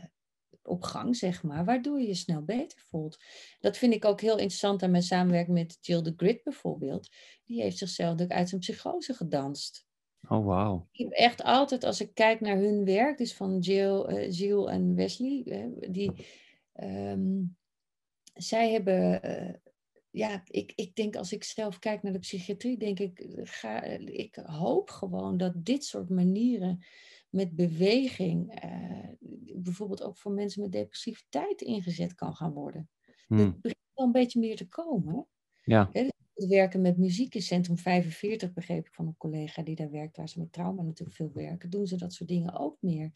op gang, zeg maar, waardoor je je snel beter voelt. Dat vind ik ook heel interessant aan mijn samenwerking met Jill de Grit bijvoorbeeld. Die heeft zichzelf ook uit zijn psychose gedanst. Oh, wow. Ik heb echt altijd, als ik kijk naar hun werk, dus van Jill, uh, Jill en Wesley, uh, die, um, zij hebben, uh, ja, ik, ik denk als ik zelf kijk naar de psychiatrie, denk ik, ga, ik hoop gewoon dat dit soort manieren met beweging, bijvoorbeeld ook voor mensen met depressiviteit ingezet kan gaan worden. Hmm. Begint wel een beetje meer te komen. Ja. Hè? Het werken met muziek in Centrum 45, begreep ik van een collega die daar werkt, waar ze met trauma natuurlijk veel werken, doen ze dat soort dingen ook meer.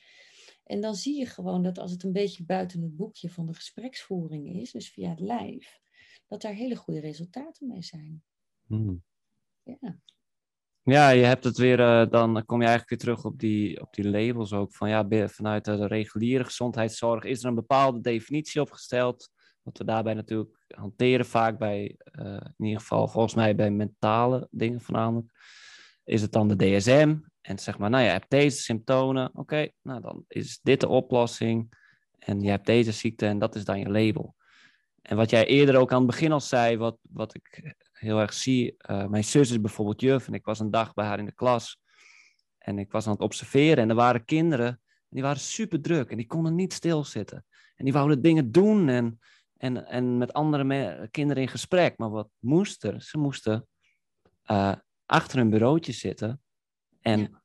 En dan zie je gewoon dat als het een beetje buiten het boekje van de gespreksvoering is, dus via het lijf, dat daar hele goede resultaten mee zijn. Hmm. Ja. Ja, je hebt het weer, uh, dan kom je eigenlijk weer terug op die, op die labels ook. Van ja, vanuit de reguliere gezondheidszorg is er een bepaalde definitie opgesteld. Wat we daarbij natuurlijk hanteren vaak bij, uh, in ieder geval volgens mij bij mentale dingen voornamelijk, is het dan de DSM. En zeg maar, nou ja, je hebt deze symptomen, oké, nou dan is dit de oplossing. En je hebt deze ziekte en dat is dan je label. En wat jij eerder ook aan het begin al zei, wat, wat ik heel erg zie. Uh, mijn zus is bijvoorbeeld juf en ik was een dag bij haar in de klas. En ik was aan het observeren en er waren kinderen, die waren super druk en die konden niet stilzitten. En die wouden dingen doen en en, en met andere kinderen in gesprek. Maar wat moest er? Ze moesten uh, achter hun bureautje zitten en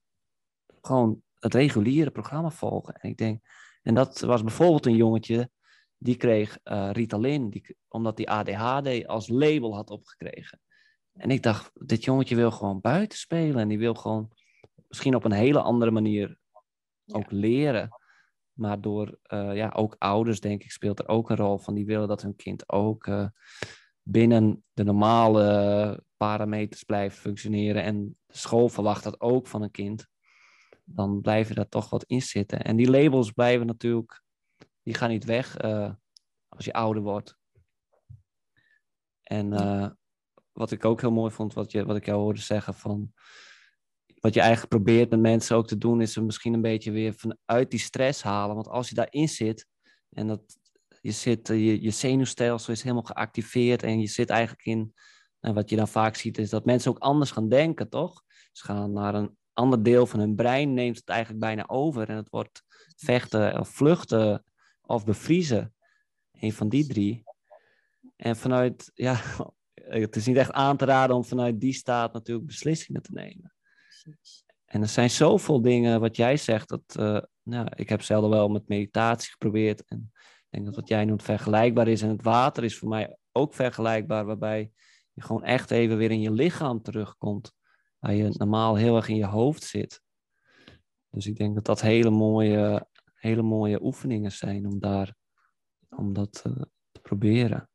gewoon het reguliere programma volgen. En ik denk, en dat was bijvoorbeeld een jongetje die kreeg uh, Ritalin, die, omdat hij ADHD als label had opgekregen. En ik dacht, dit jongetje wil gewoon buiten spelen en die wil gewoon misschien op een hele andere manier ook leren. Maar door uh, ja, ook ouders, denk ik, speelt er ook een rol van die willen dat hun kind ook uh, binnen de normale parameters blijft functioneren. En de school verwacht dat ook van een kind. Dan blijven daar toch wat in zitten. En die labels blijven natuurlijk, die gaan niet weg uh, als je ouder wordt. En wat ik ook heel mooi vond, wat, je, wat ik jou hoorde zeggen van wat je eigenlijk probeert met mensen ook te doen, is ze misschien een beetje weer vanuit die stress halen. Want als je daarin zit en dat, je, zit, eh, je, je zenuwstelsel is helemaal geactiveerd en je zit eigenlijk in, en wat je dan vaak ziet, is dat mensen ook anders gaan denken, toch? Ze gaan naar een ander deel van hun brein, neemt het eigenlijk bijna over en het wordt vechten of vluchten of bevriezen. Een van die drie. En vanuit, ja, het is niet echt aan te raden om vanuit die staat natuurlijk beslissingen te nemen. En er zijn zoveel dingen wat jij zegt. Dat, uh, nou, ik heb zelden wel met meditatie geprobeerd. En ik denk dat wat jij noemt vergelijkbaar is. En het water is voor mij ook vergelijkbaar. Waarbij je gewoon echt even weer in je lichaam terugkomt. Waar je normaal heel erg in je hoofd zit. Dus ik denk dat dat hele mooie, hele mooie oefeningen zijn om, daar, om dat uh, te proberen.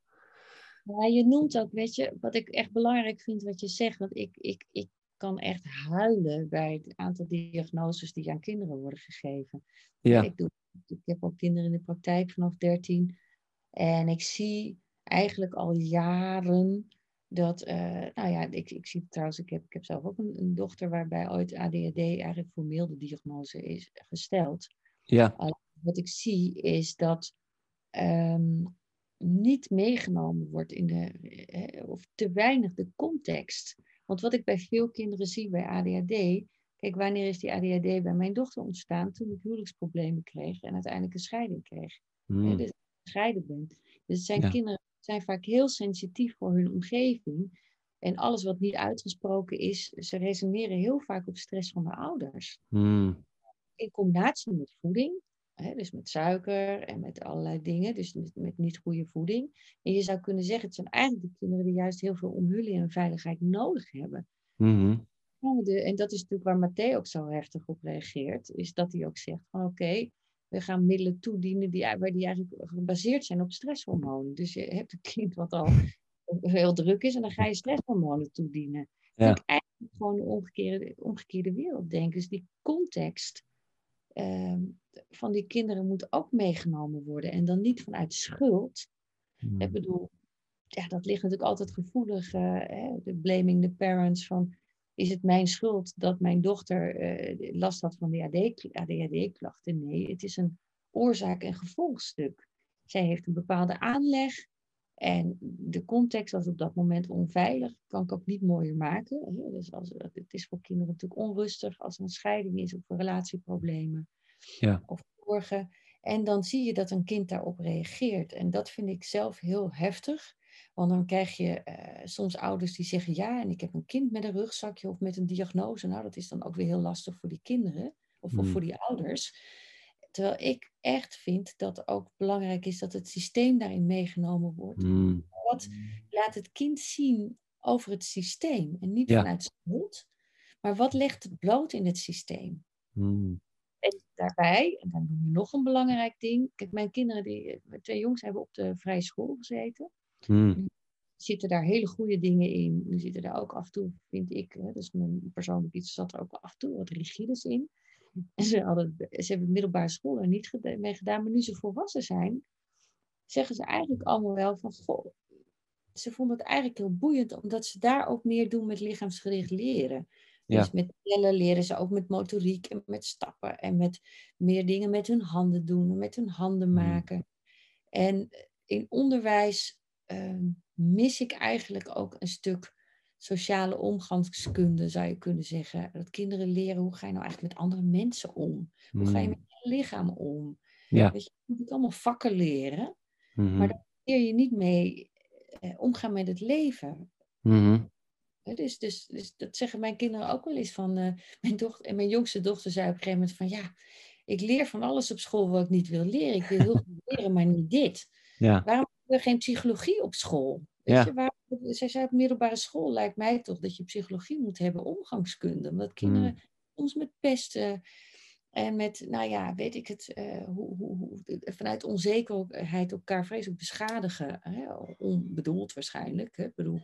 Ja, je noemt ook, weet je, wat ik echt belangrijk vind wat je zegt. Want ik, ik, ik kan echt huilen bij het aantal diagnoses die aan kinderen worden gegeven. Ja. Ik, doe, ik heb ook kinderen in de praktijk vanaf 13. En ik zie eigenlijk al jaren Dat, uh, nou ja, ik, ik zie trouwens, ik heb, ik heb zelf ook een, een dochter waarbij ooit ADHD eigenlijk voor milde diagnose is gesteld. Ja. wat ik zie is dat um, niet meegenomen wordt in de, eh, of te weinig de context. Want wat ik bij veel kinderen zie bij ADHD, kijk, wanneer is die ADHD bij mijn dochter ontstaan? Toen ik huwelijksproblemen kreeg en uiteindelijk een scheiding kreeg. Hmm. dus gescheiden ben. Dus zijn kinderen zijn vaak heel sensitief voor hun omgeving. En alles wat niet uitgesproken is, ze resoneren heel vaak op stress van de ouders. Hmm. In combinatie met voeding, hè, dus met suiker en met allerlei dingen, dus met, met, niet goede voeding. En je zou kunnen zeggen, het zijn eigenlijk de kinderen die juist heel veel omhulling en veiligheid nodig hebben. Mm en dat is natuurlijk waar Matteo ook zo heftig op reageert, is dat hij ook zegt van oké, we gaan middelen toedienen die, waar die eigenlijk gebaseerd zijn op stresshormonen. Dus je hebt een kind wat al heel druk is en dan ga je stresshormonen toedienen. Ja. Dat eigenlijk gewoon de omgekeerde, omgekeerde wereld denken. Dus die context van die kinderen moet ook meegenomen worden. En dan niet vanuit schuld. Hmm. Ik bedoel, ja, dat ligt natuurlijk altijd gevoelig. Uh, de blaming the parents van is het mijn schuld dat mijn dochter uh, last had van ADHD-klachten? Nee, het is een oorzaak- en gevolgstuk. Zij heeft een bepaalde aanleg en de context was op dat moment onveilig. Kan ik ook niet mooier maken. Dus als, het is voor kinderen natuurlijk onrustig als er een scheiding is of relatieproblemen ja. of zorgen. En dan zie je dat een kind daarop reageert. En dat vind ik zelf heel heftig. Want dan krijg je uh, soms ouders die zeggen ja, en ik heb een kind met een rugzakje of met een diagnose. Nou, dat is dan ook weer heel lastig voor die kinderen of hmm. voor die ouders. Terwijl ik echt vind dat ook belangrijk is dat het systeem daarin meegenomen wordt. Hmm. Wat laat het kind zien over het systeem en niet vanuit schuld, maar wat legt het bloot in het systeem? Hmm. En daarbij, en dan noem je nog een belangrijk ding. Kijk, mijn kinderen, die, twee jongens hebben op de vrije school gezeten. Hmm. Zitten daar hele goede dingen in. Nu zitten daar ook af en toe, vind ik, hè, dus mijn persoonlijk iets, zat er ook af en toe wat rigides in. En ze, hadden, ze hebben middelbare school er niet mee gedaan, maar nu ze volwassen zijn, zeggen ze eigenlijk allemaal wel van, goh, ze vonden het eigenlijk heel boeiend, omdat ze daar ook meer doen met lichaamsgericht leren. Dus met tellen leren ze ook met motoriek en met stappen en met meer dingen met hun handen doen, met hun handen hmm. maken. En in onderwijs Ehm, mis ik eigenlijk ook een stuk sociale omgangskunde, zou je kunnen zeggen. Dat kinderen leren hoe ga je nou eigenlijk met andere mensen om? Hoe ga je hmm. met je lichaam om? Ja. Weet je, je moet allemaal vakken leren, mm-hmm. maar daar leer je niet mee eh, omgaan met het leven. Mm-hmm. Dus, dus, dus, dat zeggen mijn kinderen ook wel eens van. Uh, mijn, dochter, en mijn jongste dochter zei op een gegeven moment van ja, ik leer van alles op school wat ik niet wil leren. Ik wil heel leren, maar niet dit. Ja. Waarom geen psychologie op school. Weet ja. je, waar, zij zei op middelbare school lijkt mij toch dat je psychologie moet hebben, omgangskunde. Omdat kinderen mm. soms met pesten en met, nou ja, weet ik het, uh, hoe, hoe, hoe, vanuit onzekerheid elkaar vreselijk beschadigen. Hè? Onbedoeld waarschijnlijk, hè? Bedoel,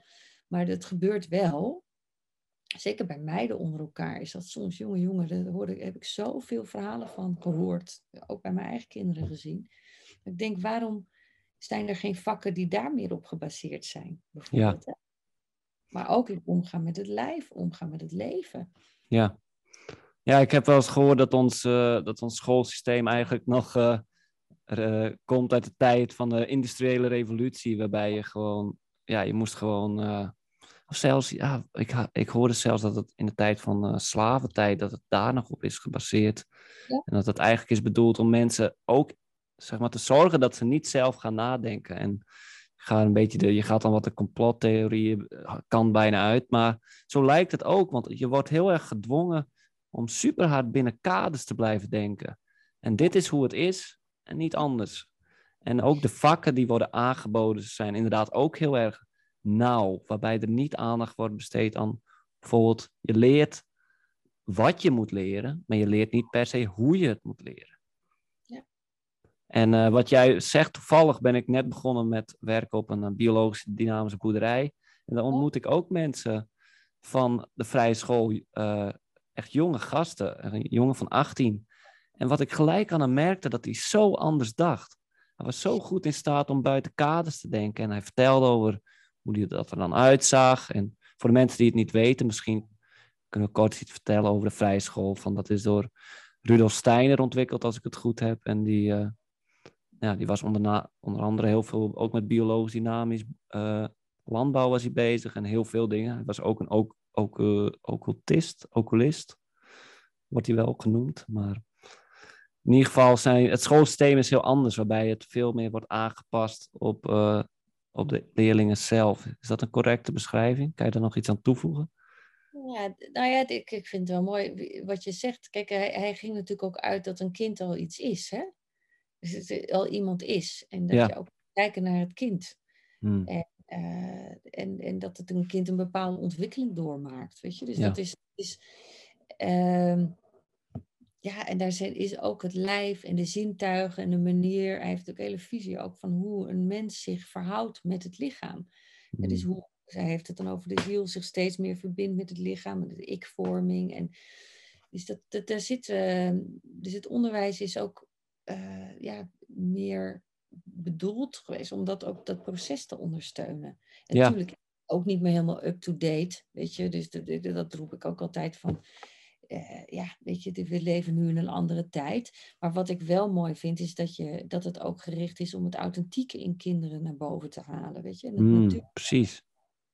maar dat gebeurt wel. Zeker bij meiden onder elkaar is dat soms jonge jongen, daar hoorde, heb ik zoveel verhalen van gehoord. Ook bij mijn eigen kinderen gezien. Ik denk, waarom zijn er geen vakken die daar meer op gebaseerd zijn. Bijvoorbeeld, ja. Maar ook in omgaan met het lijf, omgaan met het leven. Ja, ja ik heb wel eens gehoord dat ons, uh, dat ons schoolsysteem eigenlijk nog uh, uh, komt uit de tijd van de industriële revolutie, waarbij je gewoon, ja, je moest gewoon, of zelfs, ja, ik, ik hoorde zelfs dat het in de tijd van slaventijd, dat het daar nog op is gebaseerd. Ja. En dat het eigenlijk is bedoeld om mensen ook zeg maar, te zorgen dat ze niet zelf gaan nadenken. En ga een beetje de, je gaat dan wat de complottheorieën eh, kan bijna uit. Maar zo lijkt het ook, want je wordt heel erg gedwongen om super hard binnen kaders te blijven denken. En dit is hoe het is en niet anders. En ook de vakken die worden aangeboden zijn inderdaad ook heel erg nauw, waarbij er niet aandacht wordt besteed aan bijvoorbeeld, je leert wat je moet leren, maar je leert niet per se hoe je het moet leren. En uh, wat jij zegt, toevallig ben ik net begonnen met werken op een, een biologische dynamische boerderij. En dan ontmoet ik ook mensen van de vrije school, uh, echt jonge gasten, een jongen van 18. En wat ik gelijk aan hem merkte, dat hij zo anders dacht. Hij was zo goed in staat om buiten kaders te denken. En hij vertelde over hoe die, dat er dan uitzag. En voor de mensen die het niet weten, misschien kunnen we kort iets vertellen over de vrije school. Van, dat is door Rudolf Steiner ontwikkeld, als ik het goed heb. En die, uh, ja, die was onder, onder andere heel veel, ook met biologisch dynamisch uh, landbouw was hij bezig en heel veel dingen. Hij was ook een ook, ook, uh, occultist, oculist, wordt hij wel genoemd. Maar in ieder geval, zijn, het schoolsysteem is heel anders, waarbij het veel meer wordt aangepast op, uh, op de leerlingen zelf. Is dat een correcte beschrijving? Kan je daar nog iets aan toevoegen? Ja, nou ja, ik, ik vind het wel mooi wat je zegt. Kijk, hij, hij ging natuurlijk ook uit dat een kind al iets is, hè? Dus het al iemand is. En dat Ja. je ook kijken naar het kind. Hmm. En, eh, en, en dat het een kind een bepaalde ontwikkeling doormaakt, weet je. Dus Ja. dat is... is ehm, ja, en daar zijn, is ook het lijf en de zintuigen en de manier. Hij heeft ook hele visie ook van hoe een mens zich verhoudt met het lichaam. Het is Hmm. hoe, hij heeft het dan over de ziel zich steeds meer verbindt met het lichaam, met de ik-vorming. En dus dat, dat, daar zit, eh, dus het onderwijs is ook eh, ja, meer bedoeld geweest om dat ook dat proces te ondersteunen. En Ja. natuurlijk ook niet meer helemaal up-to-date, weet je. Dus dat, roep ik ook altijd van, eh, ja, weet je, we leven nu in een andere tijd. Maar wat ik wel mooi vind, is dat, je, dat het ook gericht is om het authentieke in kinderen naar boven te halen, weet je. En Hmm, precies.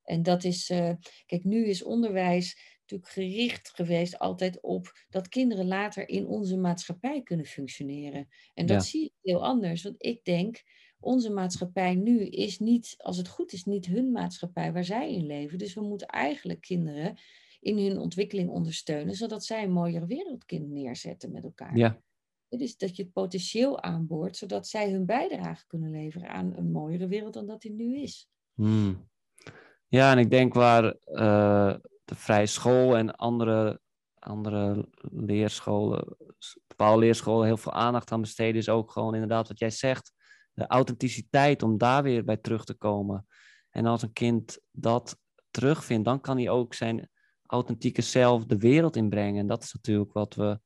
en dat is, eh, kijk, nu is onderwijs natuurlijk gericht geweest altijd op dat kinderen later in onze maatschappij kunnen functioneren. En dat Ja. zie ik heel anders, want ik denk, onze maatschappij nu is niet, als het goed is, niet hun maatschappij waar zij in leven. Dus we moeten eigenlijk kinderen in hun ontwikkeling ondersteunen, zodat zij een mooiere wereld kunnen neerzetten met elkaar. Ja, Het is dat je het potentieel aanboort, zodat zij hun bijdrage kunnen leveren aan een mooiere wereld dan dat die nu is. Hmm. Ja, en ik denk waar eh, de vrije school en andere, andere leerscholen, bepaalde leerscholen heel veel aandacht aan besteden, is ook gewoon inderdaad wat jij zegt, de authenticiteit om daar weer bij terug te komen. En als een kind dat terugvindt, dan kan hij ook zijn authentieke zelf de wereld inbrengen. En dat is natuurlijk wat we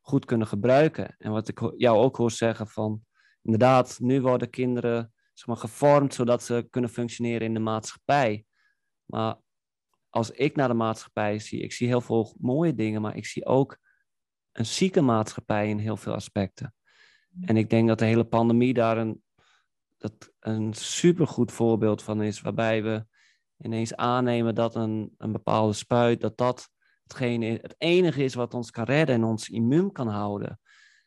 goed kunnen gebruiken. En wat ik jou ook hoor zeggen van, inderdaad, nu worden kinderen zeg maar, gevormd zodat ze kunnen functioneren in de maatschappij. Maar als ik naar de maatschappij zie, ik zie heel veel mooie dingen, maar ik zie ook een zieke maatschappij in heel veel aspecten. En ik denk dat de hele pandemie daar een, dat een supergoed voorbeeld van is, waarbij we ineens aannemen dat een, een bepaalde spuit, dat dat hetgene, het enige is wat ons kan redden en ons immuun kan houden.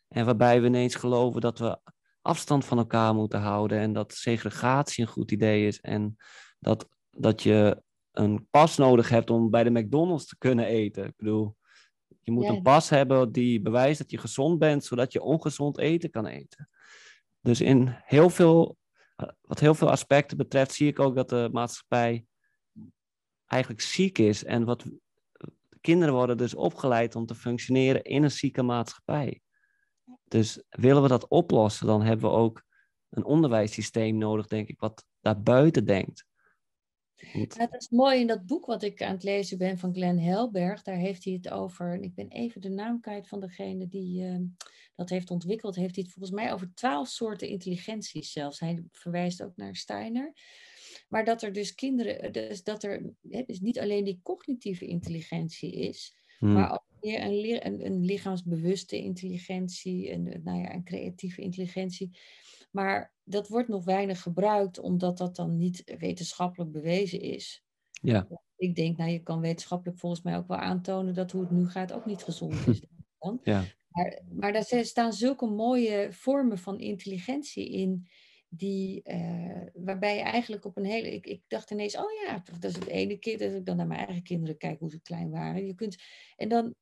En waarbij we ineens geloven dat we afstand van elkaar moeten houden en dat segregatie een goed idee is en dat, dat je een pas nodig hebt om bij de McDonald's te kunnen eten. Ik bedoel, je moet Ja. een pas hebben die bewijst dat je gezond bent, zodat je ongezond eten kan eten. Dus in heel veel, wat heel veel aspecten betreft, zie ik ook dat de maatschappij eigenlijk ziek is. En wat kinderen worden dus opgeleid om te functioneren in een zieke maatschappij. Dus willen we dat oplossen, dan hebben we ook een onderwijssysteem nodig, denk ik, wat daarbuiten denkt. Ja, dat is mooi in dat boek wat ik aan het lezen ben van Glenn Helberg. Daar heeft hij het over. en Ik ben even de naam kwijt van degene die eh, dat heeft ontwikkeld. Heeft hij het volgens mij over twaalf soorten intelligenties zelfs. Hij verwijst ook naar Steiner. Maar dat er dus kinderen, dus dat er dus niet alleen die cognitieve intelligentie is, Hmm, maar ook meer een, een, een lichaamsbewuste intelligentie, een, nou ja, een creatieve intelligentie. Maar dat wordt nog weinig gebruikt, omdat dat dan niet wetenschappelijk bewezen is. ja, Ik denk, nou, je kan wetenschappelijk volgens mij ook wel aantonen dat hoe het nu gaat ook niet gezond is. Dan. ja, Maar, maar daar staan zulke mooie vormen van intelligentie in, die, eh, waarbij je eigenlijk op een hele. Ik, ik dacht ineens, oh ja, dat is het ene keer dat ik dan naar mijn eigen kinderen kijk hoe ze klein waren. Je kunt, en dan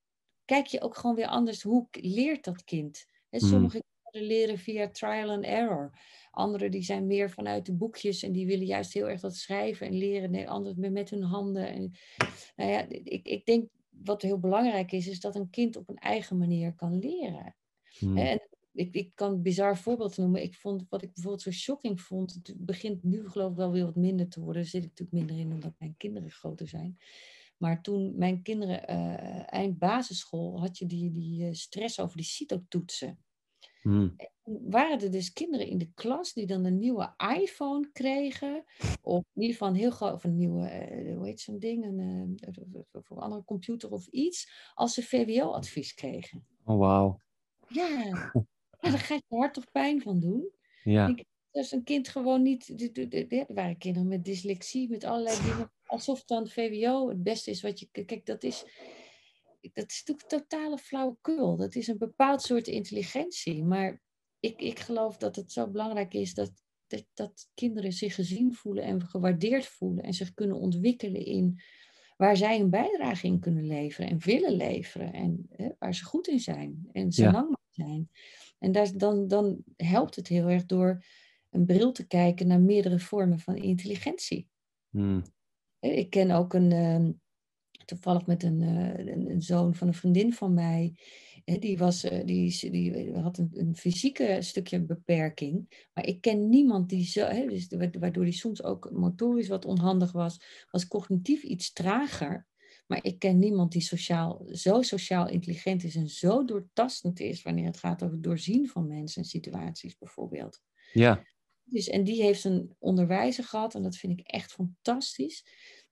kijk je ook gewoon weer anders, hoe leert dat kind? Hè, Hmm. sommige kinderen leren via trial and error. Anderen die zijn meer vanuit de boekjes en die willen juist heel erg dat schrijven en leren. Nee, anderen meer met hun handen. En, nou ja, ik, ik denk wat heel belangrijk is, is dat een kind op een eigen manier kan leren. hmm, En ik, ik kan een bizar voorbeeld noemen. Ik vond, wat ik bijvoorbeeld zo shocking vond, het begint nu geloof ik wel weer wat minder te worden. Daar zit ik natuurlijk minder in omdat mijn kinderen groter zijn. Maar toen mijn kinderen eh, eind basisschool, had je die, die eh, stress over die CITO-toetsen. Hmm. waren er dus kinderen in de klas die dan een nieuwe iPhone kregen. Of in ieder geval een heel groot, of een nieuwe, eh, hoe heet zo'n ding, een, uh, of een andere computer of iets. Als ze VWO-advies kregen. Oh, wauw. Ja. ja, daar ga je hart toch pijn van doen. Ja. Ik- Dus een kind gewoon niet. Er waren kinderen met dyslexie, met allerlei dingen. Alsof dan VWO het beste is wat je. Kijk, dat is. Dat is natuurlijk totale flauwekul. Dat is een bepaald soort intelligentie. Maar ik, ik geloof dat het zo belangrijk is dat, dat, dat kinderen zich gezien voelen en gewaardeerd voelen. En zich kunnen ontwikkelen in waar zij een bijdrage in kunnen leveren en willen leveren. En hè, waar ze goed in zijn en ze Ja. lang zijn. En daar, dan, dan helpt het heel erg door een bril te kijken naar meerdere vormen van intelligentie. Hmm. Ik ken ook een, ehm, toevallig met een, eh, een, een zoon van een vriendin van mij. Die, was, eh, die, die had een, een fysieke stukje beperking. Maar ik ken niemand die zo, hè, dus wa- waardoor die soms ook motorisch wat onhandig was, was cognitief iets trager. Maar ik ken niemand die sociaal, zo sociaal intelligent is en zo doortastend is wanneer het gaat over het doorzien van mensen en situaties bijvoorbeeld. Ja. Dus, en die heeft een onderwijzer gehad en dat vind ik echt fantastisch.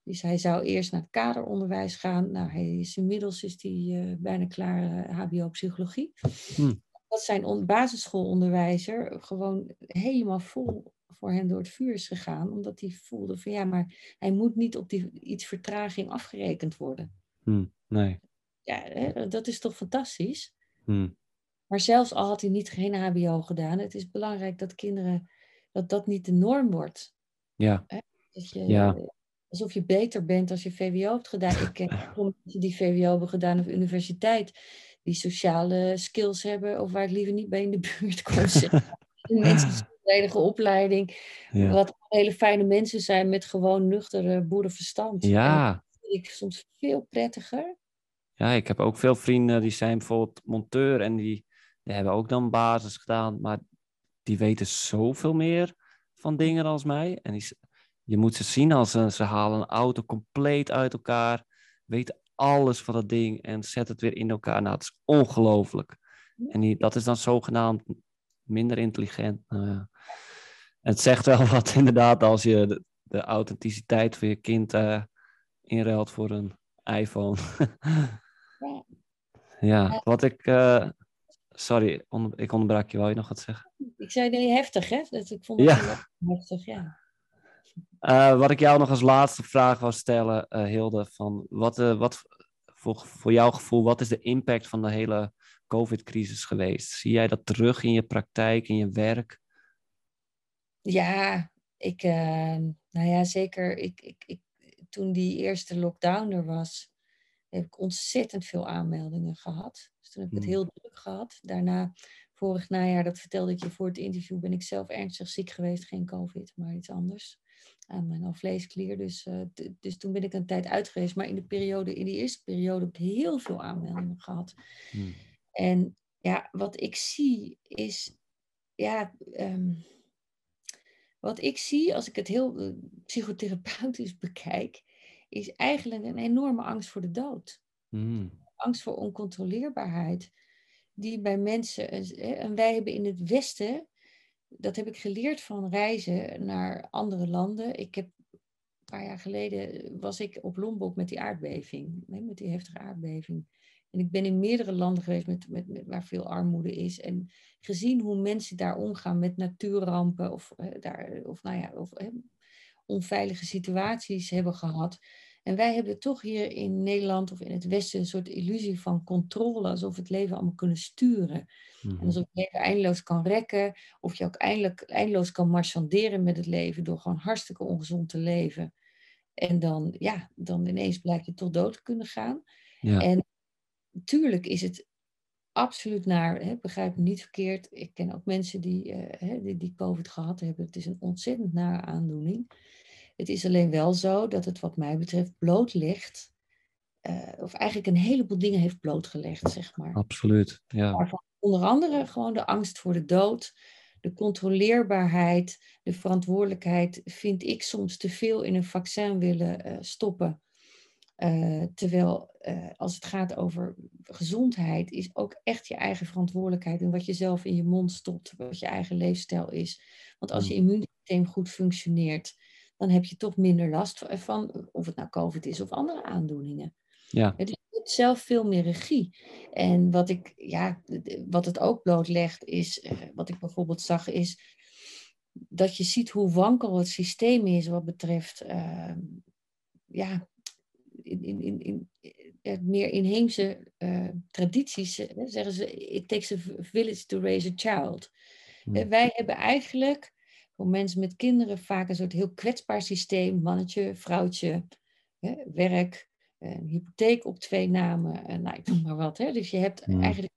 Dus hij zou eerst naar het kaderonderwijs gaan. Nou, hij is inmiddels is die, eh, bijna klaar eh, HBO-psychologie. Hm. Dat zijn on- basisschoolonderwijzer gewoon helemaal vol voor hem door het vuur is gegaan. Omdat hij voelde van ja, maar hij moet niet op die iets vertraging afgerekend worden. Hmm. Nee. Ja, hè, dat is toch fantastisch? Hmm. Maar zelfs al had hij niet geen HBO gedaan, het is belangrijk dat kinderen, dat dat niet de norm wordt. Ja. Dat je, Ja. Alsof je beter bent als je VWO hebt gedaan. Ik ken mensen die VWO hebben gedaan of universiteit, die sociale skills hebben, of waar ik liever niet bij in de buurt kon zitten. mensen met een volledige opleiding, Ja. wat hele fijne mensen zijn met gewoon nuchtere boerenverstand. En Ja. dat vind ik soms veel prettiger. Ja, ik heb ook veel vrienden die zijn bijvoorbeeld monteur en die, die hebben ook dan basis gedaan, maar die weten zoveel meer van dingen als mij. En die, je moet ze zien als ze, ze halen een auto compleet uit elkaar, weten alles van dat ding en zetten het weer in elkaar. Nou, het is ongelooflijk. En die, dat is dan zogenaamd minder intelligent. Nou het zegt wel wat inderdaad als je de, de authenticiteit van je kind eh, inruilt voor een iPhone. Ja. Wat ik. eh, sorry, onder- ik onderbrak je. Wou je nog wat zeggen? Ik zei nee, heftig hè? Dat, ik vond het Ja. heel heftig, ja. Eh, wat ik jou nog als laatste vraag wou stellen, eh, Hilde, van wat, eh, wat voor, voor jouw gevoel, wat is de impact van de hele COVID-crisis geweest? Zie jij dat terug in je praktijk, in je werk? Ja, ik, eh, nou ja, zeker. Ik, ik, ik, toen die eerste lockdown er was, heb ik ontzettend veel aanmeldingen gehad. Dus toen heb ik het Hmm. heel druk gehad. Daarna, vorig najaar, dat vertelde ik je voor het interview, ben ik zelf ernstig ziek geweest. Geen COVID, maar iets anders. Aan mijn alvleesklier. Dus, eh, dus toen ben ik een tijd uit geweest. Maar in de periode, in die eerste periode heb ik heel veel aanmeldingen gehad. Hmm. En ja, wat ik zie is, ja, ehm, wat ik zie als ik het heel eh, psychotherapeutisch bekijk, is eigenlijk een enorme angst voor de dood. Hmm. Angst voor oncontroleerbaarheid, die bij mensen, eh, en wij hebben in het Westen, dat heb ik geleerd van reizen naar andere landen. Ik heb een paar jaar geleden was ik op Lombok met die aardbeving, met die heftige aardbeving. En ik ben in meerdere landen geweest met, met, waar veel armoede is. En gezien hoe mensen daar omgaan met natuurrampen of, eh, daar, of, nou ja, of onveilige situaties hebben gehad. En wij hebben toch hier in Nederland of in het Westen een soort illusie van controle, alsof we het leven allemaal kunnen sturen. En Mhm. alsof het leven eindeloos kan rekken, of je ook eindelijk, eindeloos kan marchanderen met het leven door gewoon hartstikke ongezond te leven. En dan, ja, dan ineens blijkt je tot dood te kunnen gaan. Ja. En natuurlijk is het absoluut naar, hè, begrijp me niet verkeerd. Ik ken ook mensen die, eh, hè, die, die COVID gehad hebben. Het is een ontzettend nare aandoening. Het is alleen wel zo dat het wat mij betreft blootlegt. eh, of eigenlijk een heleboel dingen heeft blootgelegd, zeg maar. Absoluut. Ja. Onder andere gewoon de angst voor de dood, de controleerbaarheid, de verantwoordelijkheid, vind ik soms te veel in een vaccin willen eh, stoppen. Uh, terwijl uh, als het gaat over gezondheid, is ook echt je eigen verantwoordelijkheid en wat je zelf in je mond stopt, wat je eigen leefstijl is. Want als je immuunsysteem goed functioneert, dan heb je toch minder last van, of het nou COVID is of andere aandoeningen. Ja. Het is zelf veel meer regie. En wat, ik, ja, wat het ook blootlegt, is, uh, wat ik bijvoorbeeld zag, is dat je ziet hoe wankel het systeem is wat betreft ja, in, in, in, in meer inheemse uh, tradities hè, zeggen ze: It takes a village to raise a child. Hmm. wij hebben eigenlijk voor mensen met kinderen vaak een soort heel kwetsbaar systeem: mannetje, vrouwtje, hè, werk, een hypotheek op twee namen, en nou, ik noem maar wat. Hè. Dus je hebt hmm. eigenlijk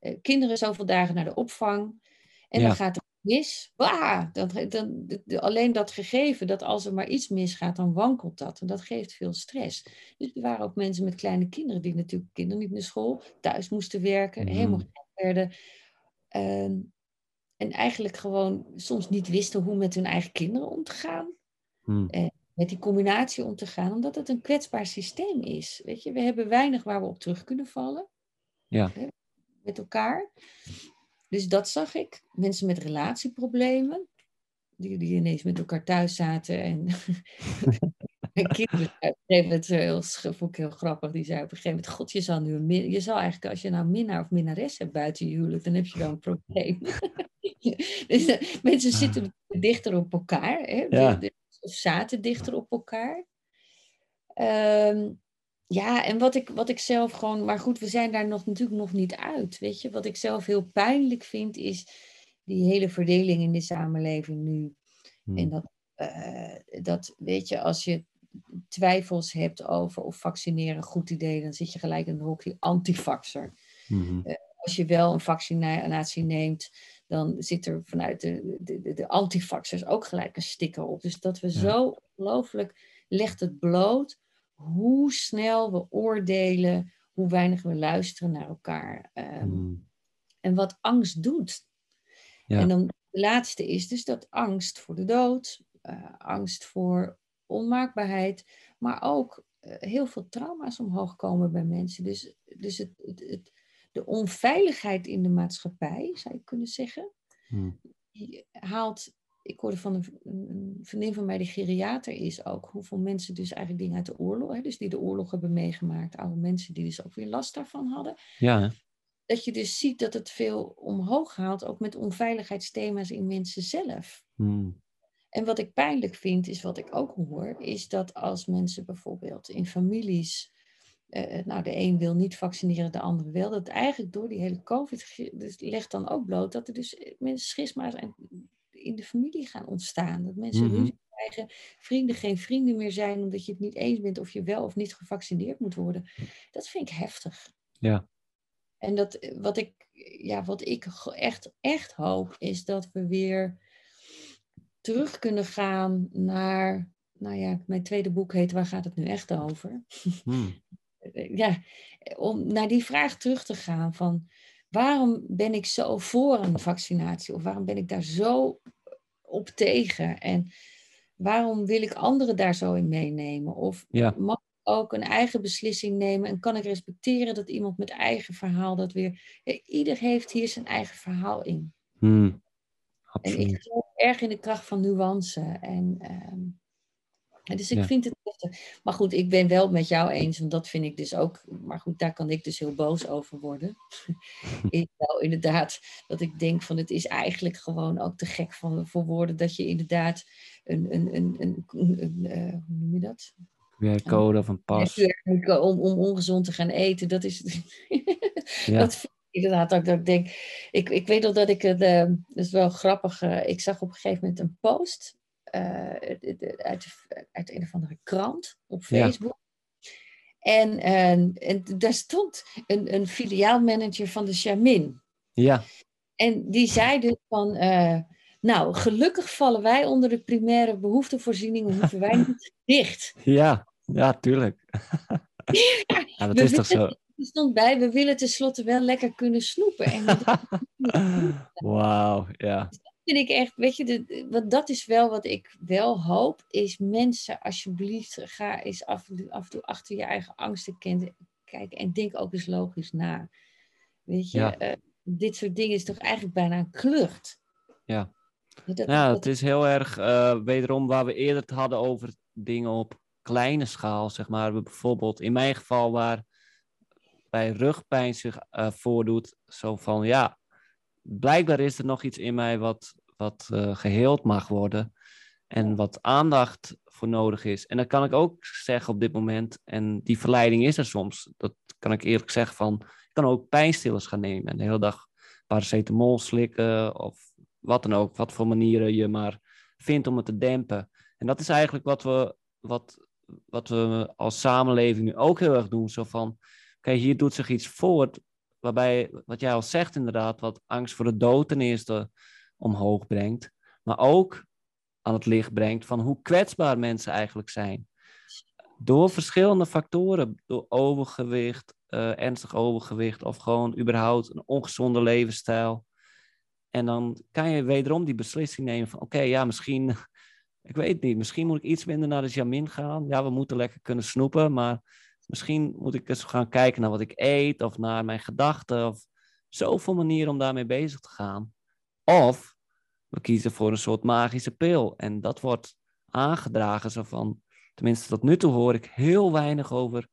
uh, kinderen zoveel dagen naar de opvang. En ja. dan gaat mis, bah, dan, dan, alleen dat gegeven dat als er maar iets misgaat, dan wankelt dat. En dat geeft veel stress. Dus er waren ook mensen met kleine kinderen, die natuurlijk kinderen niet naar school, thuis moesten werken, mm. helemaal werden. Uh, en eigenlijk gewoon soms niet wisten hoe met hun eigen kinderen om te gaan. Mm. En met die combinatie om te gaan, omdat het een kwetsbaar systeem is. Weet je, we hebben weinig waar we op terug kunnen vallen. Ja. Met elkaar. Dus dat zag ik. Mensen met relatieproblemen, die, die ineens met elkaar thuis zaten. En, en kinderen, het heel, vond ik heel grappig, die zei op een gegeven moment, god, je zal nu een je zal eigenlijk, als je nou minnaar of minnares hebt buiten je huwelijk, dan heb je wel een probleem. dus uh, mensen zitten dichter op elkaar, hè? Ja. of zaten dichter op elkaar. Um, ja, en wat ik, wat ik zelf gewoon, maar goed, we zijn daar nog, natuurlijk nog niet uit. Weet je, wat ik zelf heel pijnlijk vind, is die hele verdeling in de samenleving nu. En Hmm. dat, uh, dat, weet je, als je twijfels hebt over of vaccineren een goed idee, dan zit je gelijk in een hokje antivaxer. Mm-hmm. Uh, als je wel een vaccinatie neemt, dan zit er vanuit de, de, de, de antivaxers ook gelijk een sticker op. Dus dat we Ja. zo ongelooflijk legt het bloot hoe snel we oordelen, hoe weinig we luisteren naar elkaar. Um, Mm. En wat angst doet. Ja. En dan de laatste is dus dat angst voor de dood, uh, angst voor onmaakbaarheid, maar ook uh, heel veel trauma's omhoog komen bij mensen. Dus, dus het, het, het, de onveiligheid in de maatschappij, zou je kunnen zeggen, Mm. die haalt ik hoorde van een, een, vriendin van mij die geriater is ook, hoeveel mensen dus eigenlijk dingen uit de oorlog, hè, dus die de oorlog hebben meegemaakt, oude mensen die dus ook weer last daarvan hadden. Ja, hè? Dat je dus ziet dat het veel omhoog haalt, ook met onveiligheidsthema's in mensen zelf. Mm. En wat ik pijnlijk vind, is wat ik ook hoor, is dat als mensen bijvoorbeeld in families, uh, nou de een wil niet vaccineren, de andere wel, dat eigenlijk door die hele COVID, dus legt dan ook bloot dat er dus mensen schisma's en in de familie gaan ontstaan. Dat mensen Mhm. ruzie krijgen, vrienden geen vrienden meer zijn omdat je het niet eens bent of je wel of niet gevaccineerd moet worden. Dat vind ik heftig. Ja. En dat, wat ik, ja, wat ik echt, echt hoop, is dat we weer terug kunnen gaan naar, nou ja, mijn tweede boek heet Waar gaat het nu echt over? Mm. Ja, om naar die vraag terug te gaan van waarom ben ik zo voor een vaccinatie? Of waarom ben ik daar zo op tegen? En waarom wil ik anderen daar zo in meenemen? Of Ja. mag ik ook een eigen beslissing nemen? En kan ik respecteren dat iemand met eigen verhaal dat weer Ja, ieder heeft hier zijn eigen verhaal in. Mm. en ik geloof erg in de kracht van nuance. En ehm, en dus ik Ja. vind het. Maar goed, ik ben wel met jou eens, want dat vind ik dus ook. Maar goed, daar kan ik dus heel boos over worden. is wel inderdaad dat ik denk van het is eigenlijk gewoon ook te gek van, voor woorden dat je inderdaad een, een, een, een, een, een, eh, hoe noem je dat? QR-code of een pas. Ja, Om, om ongezond te gaan eten, dat is. Ja. Dat vind ik inderdaad ook dat ik denk. Ik, ik weet nog dat ik het. eh, dat is wel grappig. eh, ik zag op een gegeven moment een post. Eh, uit, uit, uit een of andere krant op. Facebook. En, en, en daar stond een, een filiaalmanager van de Charmin. Ja. En die zei dus van. eh, nou, gelukkig vallen wij onder de primaire behoeftevoorzieningen, hoeven wij niet dicht. Ja. Ja, tuurlijk. ja, dat We is toch zo. Er stond bij, we willen tenslotte wel lekker kunnen snoepen. En Wauw, ja. Vind ik echt, weet je, de, wat, dat is wel wat ik wel hoop, is mensen, alsjeblieft, ga eens af, af en toe achter je eigen angsten kijken en denk ook eens logisch na. Weet je, Ja. eh, dit soort dingen is toch eigenlijk bijna een klucht. Ja. Dat, Ja, dat- het is heel erg, eh, wederom waar we eerder het hadden over dingen op kleine schaal, zeg maar. We Bijvoorbeeld in mijn geval waar bij rugpijn zich eh, voordoet, zo van ja, blijkbaar is er nog iets in mij wat, wat eh, geheeld mag worden en wat aandacht voor nodig is. En dat kan ik ook zeggen op dit moment, en die verleiding is er soms, dat kan ik eerlijk zeggen van, ik kan ook pijnstillers gaan nemen en de hele dag paracetamol slikken of wat dan ook, wat voor manieren je maar vindt om het te dempen. En dat is eigenlijk wat we, wat, wat we als samenleving nu ook heel erg doen. Zo van, oké, hier doet zich iets voort, waarbij, wat jij al zegt inderdaad, wat angst voor de dood ten eerste omhoog brengt, maar ook aan het licht brengt van hoe kwetsbaar mensen eigenlijk zijn. Door verschillende factoren, door overgewicht, eh, ernstig overgewicht of gewoon überhaupt een ongezonde levensstijl. En dan kan je wederom die beslissing nemen van oké, ja, misschien, ik weet niet, misschien moet ik iets minder naar de Jamin gaan. Ja, we moeten lekker kunnen snoepen, maar misschien moet ik eens gaan kijken naar wat ik eet of naar mijn gedachten of zoveel manieren om daarmee bezig te gaan. Of we kiezen voor een soort magische pil en dat wordt aangedragen zo van, tenminste tot nu toe hoor ik heel weinig over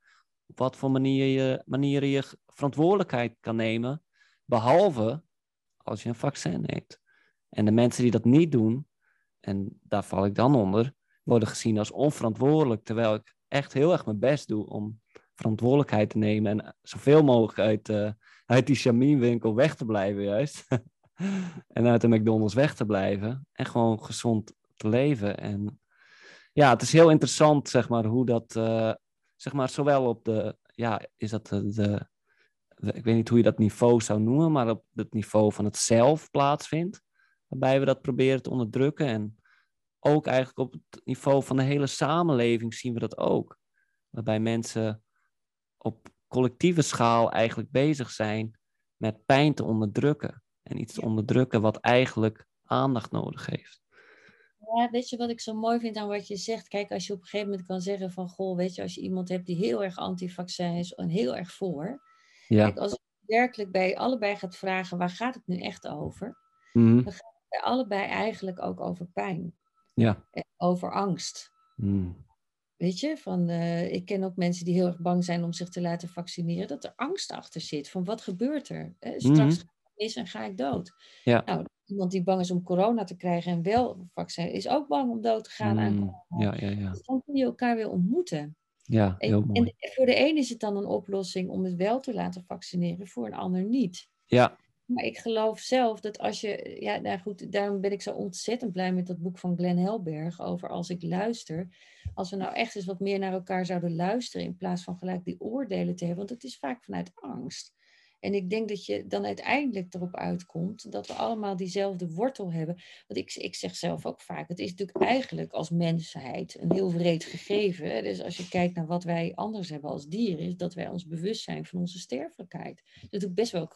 op wat voor manier je, manieren je verantwoordelijkheid kan nemen, behalve als je een vaccin neemt. En de mensen die dat niet doen, en daar val ik dan onder, worden gezien als onverantwoordelijk, terwijl ik echt heel erg mijn best doe om verantwoordelijkheid te nemen en zoveel mogelijk uit, eh, uit die chaminwinkel weg te blijven juist. en uit de McDonald's weg te blijven en gewoon gezond te leven. En ja, het is heel interessant, zeg maar, hoe dat, eh, zeg maar, zowel op de, ja, is dat de, de ik weet niet hoe je dat niveau zou noemen, maar op het niveau van het zelf plaatsvindt. Waarbij we dat proberen te onderdrukken. En ook eigenlijk op het niveau van de hele samenleving zien we dat ook. Waarbij mensen op collectieve schaal eigenlijk bezig zijn met pijn te onderdrukken. En iets te onderdrukken wat eigenlijk aandacht nodig heeft. Ja, weet je wat ik zo mooi vind aan wat je zegt? Kijk, als je op een gegeven moment kan zeggen van... Goh, weet je, als je iemand hebt die heel erg anti-vaccin is en heel erg voor... Ja. Kijk, als je werkelijk bij allebei gaat vragen, waar gaat het nu echt over? Mhm. Bij allebei eigenlijk ook over pijn. Ja. En over angst. Mhm. Weet je, van, eh, ik ken ook mensen die heel erg bang zijn om zich te laten vaccineren, dat er angst achter zit. Van wat gebeurt er? Straks Mhm. ga ik mis en ga ik dood. Ja. Nou, iemand die bang is om corona te krijgen en wel vaccin, is ook bang om dood te gaan aan Mhm. corona. Ja, ja, ja. Dus dan kun je elkaar weer ontmoeten. Ja, heel En, mooi. en voor de een is het dan een oplossing om het wel te laten vaccineren, voor een ander niet. Ja, Maar ik geloof zelf dat als je, ja, nou goed, daarom ben ik zo ontzettend blij met dat boek van Glenn Helberg over als ik luister. Als we nou echt eens wat meer naar elkaar zouden luisteren in plaats van gelijk die oordelen te hebben, want het is vaak vanuit angst. En ik denk dat je dan uiteindelijk erop uitkomt dat we allemaal diezelfde wortel hebben. Want ik, ik zeg zelf ook vaak, het is natuurlijk eigenlijk als mensheid een heel vreed gegeven. Dus als je kijkt naar wat wij anders hebben als dieren, is dat wij ons bewust zijn van onze sterfelijkheid. Dat is natuurlijk best wel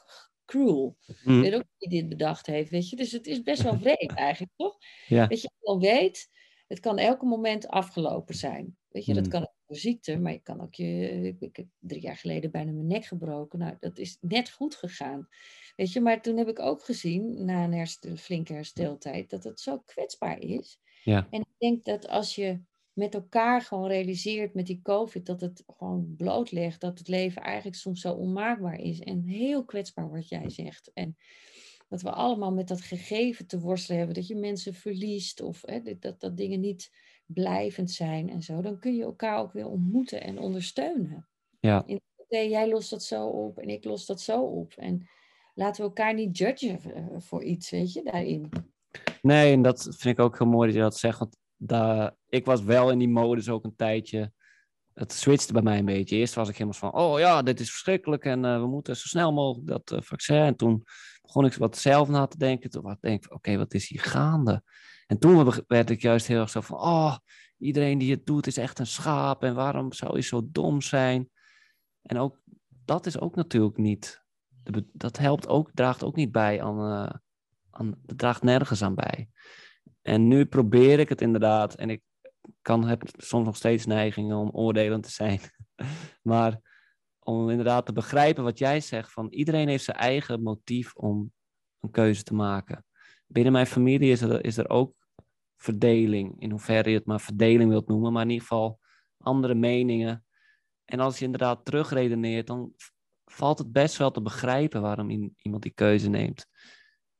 cruel. Mhm. Ik weet ook wie dit bedacht heeft, weet je. Dus het is best wel vreed eigenlijk, toch? ja. Dat je wel weet, het kan elke moment afgelopen zijn. Weet je, dat Mm. kan ook door ziekte, maar je kan ook je... Ik, ik heb drie jaar geleden bijna mijn nek gebroken. Nou, dat is net goed gegaan. Weet je, maar toen heb ik ook gezien, na een herstel, flinke hersteltijd, dat het zo kwetsbaar is. Ja. En ik denk dat als je met elkaar gewoon realiseert met die COVID, dat het gewoon blootlegt dat het leven eigenlijk soms zo onmaakbaar is en heel kwetsbaar wat jij zegt. En dat we allemaal met dat gegeven te worstelen hebben, dat je mensen verliest of hè, dat- dat, dingen niet blijvend zijn en zo, dan kun je elkaar ook weer ontmoeten en ondersteunen. Ja. In, jij lost dat zo op en ik los dat zo op. En laten we elkaar niet judgen eh, voor iets, weet je, daarin. Nee, en dat vind ik ook heel mooi dat je dat zegt. Want daar, ik was wel in die modus ook een tijdje. Het switchte bij mij een beetje. Eerst was ik helemaal van, oh ja, dit is verschrikkelijk en eh, we moeten zo snel mogelijk dat eh, vaccin. En toen begon ik wat zelf na te denken. Toen denk ik, oké, wat is hier gaande? En toen werd ik juist heel erg zo van, oh, iedereen die het doet is echt een schaap. En waarom zou je zo dom zijn? En ook, dat is ook natuurlijk niet, dat helpt ook, draagt ook niet bij aan, eh, aan, het draagt nergens aan bij. En nu probeer ik het inderdaad, en ik kan, heb soms nog steeds neigingen om oordelend te zijn. maar om inderdaad te begrijpen wat jij zegt, van iedereen heeft zijn eigen motief om een keuze te maken. Binnen mijn familie is er, is er ook verdeling, in hoeverre je het maar verdeling wilt noemen, maar in ieder geval andere meningen. En als je inderdaad terugredeneert, dan valt het best wel te begrijpen waarom iemand die keuze neemt.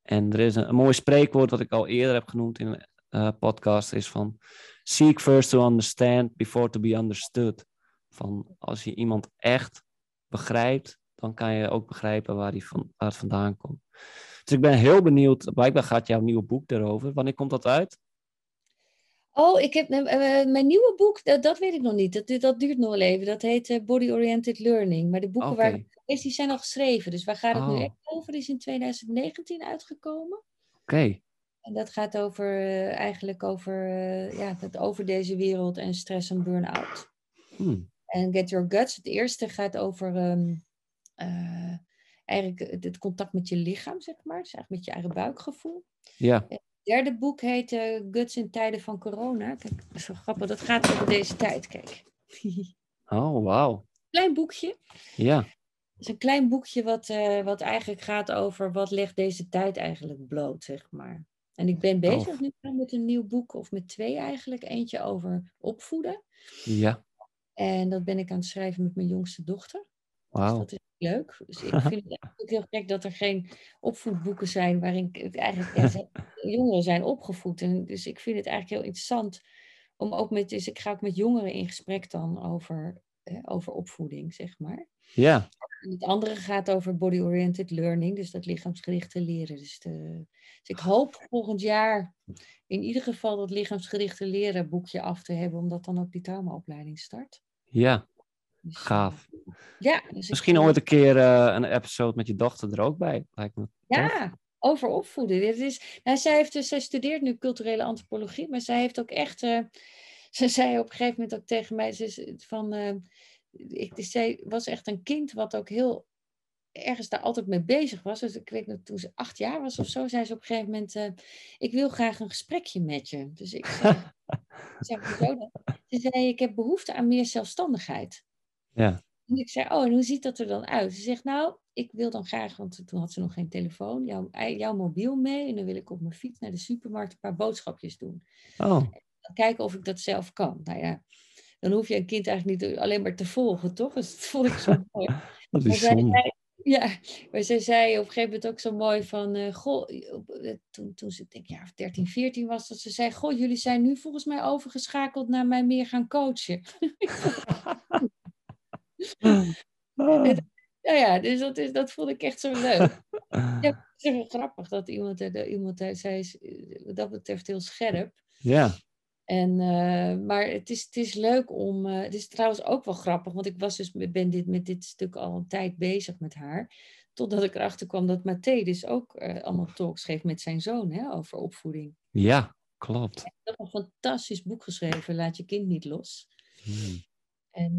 En er is een, een mooi spreekwoord wat ik al eerder heb genoemd in een uh, podcast, is van seek first to understand before to be understood. Van als je iemand echt begrijpt, dan kan je ook begrijpen waar, die van, waar het vandaan komt. Dus ik ben heel benieuwd, blijkbaar gaat jouw nieuwe boek erover. Wanneer komt dat uit? Oh, ik heb, uh, mijn nieuwe boek, dat, dat, weet ik nog niet. Dat, dat duurt nog wel even. Dat heet uh, Body Oriented Learning. Maar de boeken waar ik is, die zijn al geschreven. Dus waar gaat het nu oh. echt over? Die is in 2019 uitgekomen. Oké. En dat gaat over, uh, eigenlijk over, ja, dat over deze wereld en stress en burn-out. Hmm. En Get Your Guts, het eerste gaat over um, eigenlijk het contact met je lichaam, zeg maar. Dus eigenlijk met je eigen buikgevoel. Ja derde boek heet Guts in tijden van corona. Kijk, dat is zo grappig. Dat gaat over deze tijd, kijk. oh, wauw. Klein boekje. Ja. Het is een klein boekje wat, uh, wat eigenlijk gaat over wat legt deze tijd eigenlijk bloot, zeg maar. En ik ben bezig oh. nu met een nieuw boek, of met twee eigenlijk. Eentje over opvoeden. Ja. En dat ben ik aan het schrijven met mijn jongste dochter. Wauw. Dus leuk. Dus ik vind het ook heel gek dat er geen opvoedboeken zijn waarin eigenlijk ja, jongeren zijn opgevoed. En dus ik vind het eigenlijk heel interessant om ook met, dus ik ga ook met jongeren in gesprek dan over, eh, over opvoeding, zeg maar. Ja. En het andere gaat over body-oriented learning, dus dat lichaamsgerichte leren. Dus, de, dus ik hoop volgend jaar in ieder geval dat lichaamsgerichte leren boekje af te hebben, omdat dan ook die traumaopleiding start. Ja, dus, Gaaf. Eh, ja. Dus Misschien ooit een keer uh, een episode met je dochter er ook bij. Lijkt me ja, over opvoeden. Dit is, nou, zij, heeft dus, zij studeert nu culturele antropologie, maar zij heeft ook echt. Uh, ze zei op een gegeven moment ook tegen mij: ze, van, uh, ik, zij was echt een kind wat ook heel ergens daar altijd mee bezig was. Dus ik weet nog, toen ze acht jaar was of zo, zei ze op een gegeven moment: uh, Ik wil graag een gesprekje met je. Dus ik zei: Ze zei: Ik heb behoefte aan meer zelfstandigheid. Ja. En ik zei, oh, en hoe ziet dat er dan uit? Ze zegt, nou, ik wil dan graag, want toen had ze nog geen telefoon, jouw, jouw mobiel mee. En dan wil ik op mijn fiets naar de supermarkt een paar boodschapjes doen. Oh. En kijken of ik dat zelf kan. Nou ja, dan hoef je een kind eigenlijk niet alleen maar te volgen, toch? Dus dat vond ik zo mooi. dat is zonde. Ja, maar zij zei op een gegeven moment ook zo mooi van, uh, goh, eh, toen, toen ze denk ja, 13, 14 was, dat ze zei, goh, jullie zijn nu volgens mij overgeschakeld naar mij meer gaan coachen. Ah. Ja, ja, dus dat, is, dat vond ik echt zo leuk. ja, het is wel grappig dat iemand, iemand zei, wat dat betreft heel scherp. Ja. En, uh, maar het is, het is leuk om. Uh, het is trouwens ook wel grappig, want ik was dus, ben dit, met dit stuk al een tijd bezig met haar. Totdat ik erachter kwam dat Mathé dus ook uh, allemaal talks geeft met zijn zoon hè, over opvoeding. Ja, klopt. Hij heeft een fantastisch boek geschreven, Laat je kind niet los. Hmm. En,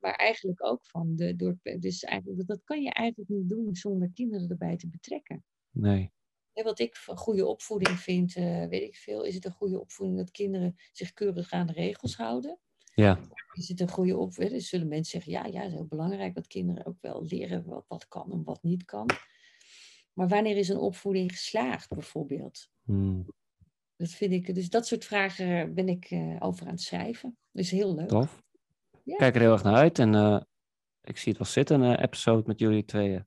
maar eigenlijk ook van de, door, dus eigenlijk, dat kan je eigenlijk niet doen zonder kinderen erbij te betrekken. Nee. Wat ik van goede opvoeding vind, uh, weet ik veel, is het een goede opvoeding dat kinderen zich keurig aan de regels houden. Ja. Is het een goede opvoeding? Dus zullen mensen zeggen, ja, ja, het is heel belangrijk dat kinderen ook wel leren wat, wat kan en wat niet kan. Maar wanneer is een opvoeding geslaagd, bijvoorbeeld? Hmm. Dat vind ik, dus dat soort vragen ben ik uh, over aan het schrijven. Dus heel leuk. Tof. Ik kijk er heel erg naar uit en uh, ik zie het wel zitten, een episode met jullie tweeën.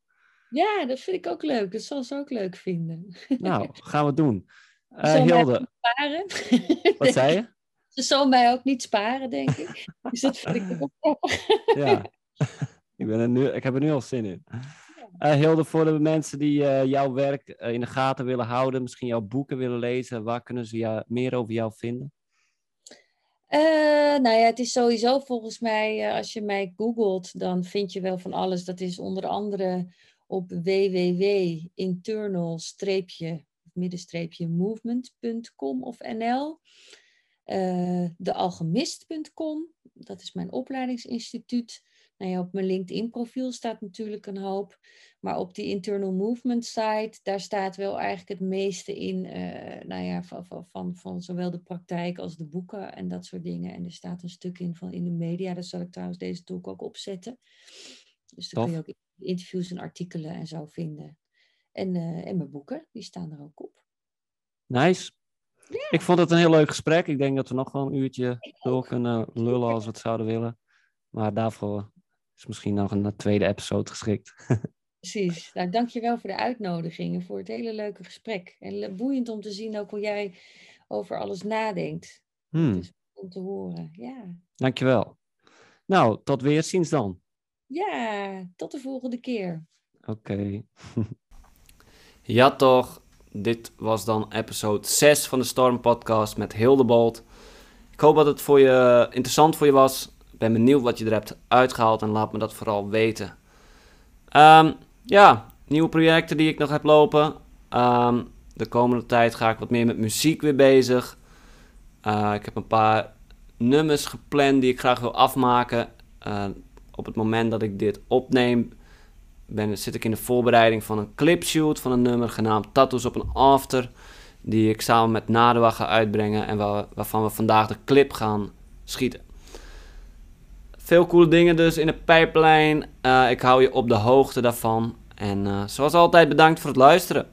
Ja, dat vind ik ook leuk. Dat zal ze ook leuk vinden. Nou, gaan we doen. Uh, Hilde. Sparen. Wat zei je? Ze zal mij ook niet sparen, denk ik. Dus dat vind ik ook Ja, ik, ben er nu, ik heb er nu al zin in. Uh, Hilde, voor de mensen die uh, jouw werk in de gaten willen houden, misschien jouw boeken willen lezen, waar kunnen ze jou, meer over jou vinden? Uh, nou ja, het is sowieso volgens mij, uh, als je mij googelt, dan vind je wel van alles. Dat is onder andere op www.internal-movement.com of nl. Uh, dealchemist.com, dat is mijn opleidingsinstituut. Nou ja, op mijn LinkedIn profiel staat natuurlijk een hoop. Maar op die internal movement site, daar staat wel eigenlijk het meeste in. eh, nou ja, van, van, van, van zowel de praktijk als de boeken en dat soort dingen. En er staat een stuk in van in de media. Daar zal ik trouwens deze talk ook opzetten. Dus dan kun je ook interviews en artikelen en zo vinden. En, eh, en mijn boeken, die staan er ook op. Nice. Ik vond het een heel leuk gesprek. Ik denk dat we nog wel een uurtje door kunnen lullen als we het zouden willen. Maar daarvoor is misschien nog een tweede episode geschikt. Precies. Nou, dankjewel voor de uitnodiging en voor het hele leuke gesprek. En boeiend om te zien ook hoe jij over alles nadenkt. Hmm, Dus om te horen. Ja. dankjewel. Nou, tot weerziens dan. Ja, tot de volgende keer. Oké. Ja toch, dit was dan episode 6 van de Storm Podcast met Hildebold. Ik hoop dat het voor je interessant voor je was. Ik ben benieuwd wat je er hebt uitgehaald en laat me dat vooral weten. Ehm, ja, nieuwe projecten die ik nog heb lopen. Ehm, de komende tijd ga ik wat meer met muziek weer bezig. Eh, ik heb een paar nummers gepland die ik graag wil afmaken. Eh, op het moment dat ik dit opneem, ben, zit ik in de voorbereiding van een clipshoot van een nummer genaamd Tattoos op een After. Die ik samen met Nadua ga uitbrengen en waar- waarvan we vandaag de clip gaan schieten. Veel coole dingen dus in de pijplijn. Eh, ik hou je op de hoogte daarvan. En eh, zoals altijd bedankt voor het luisteren.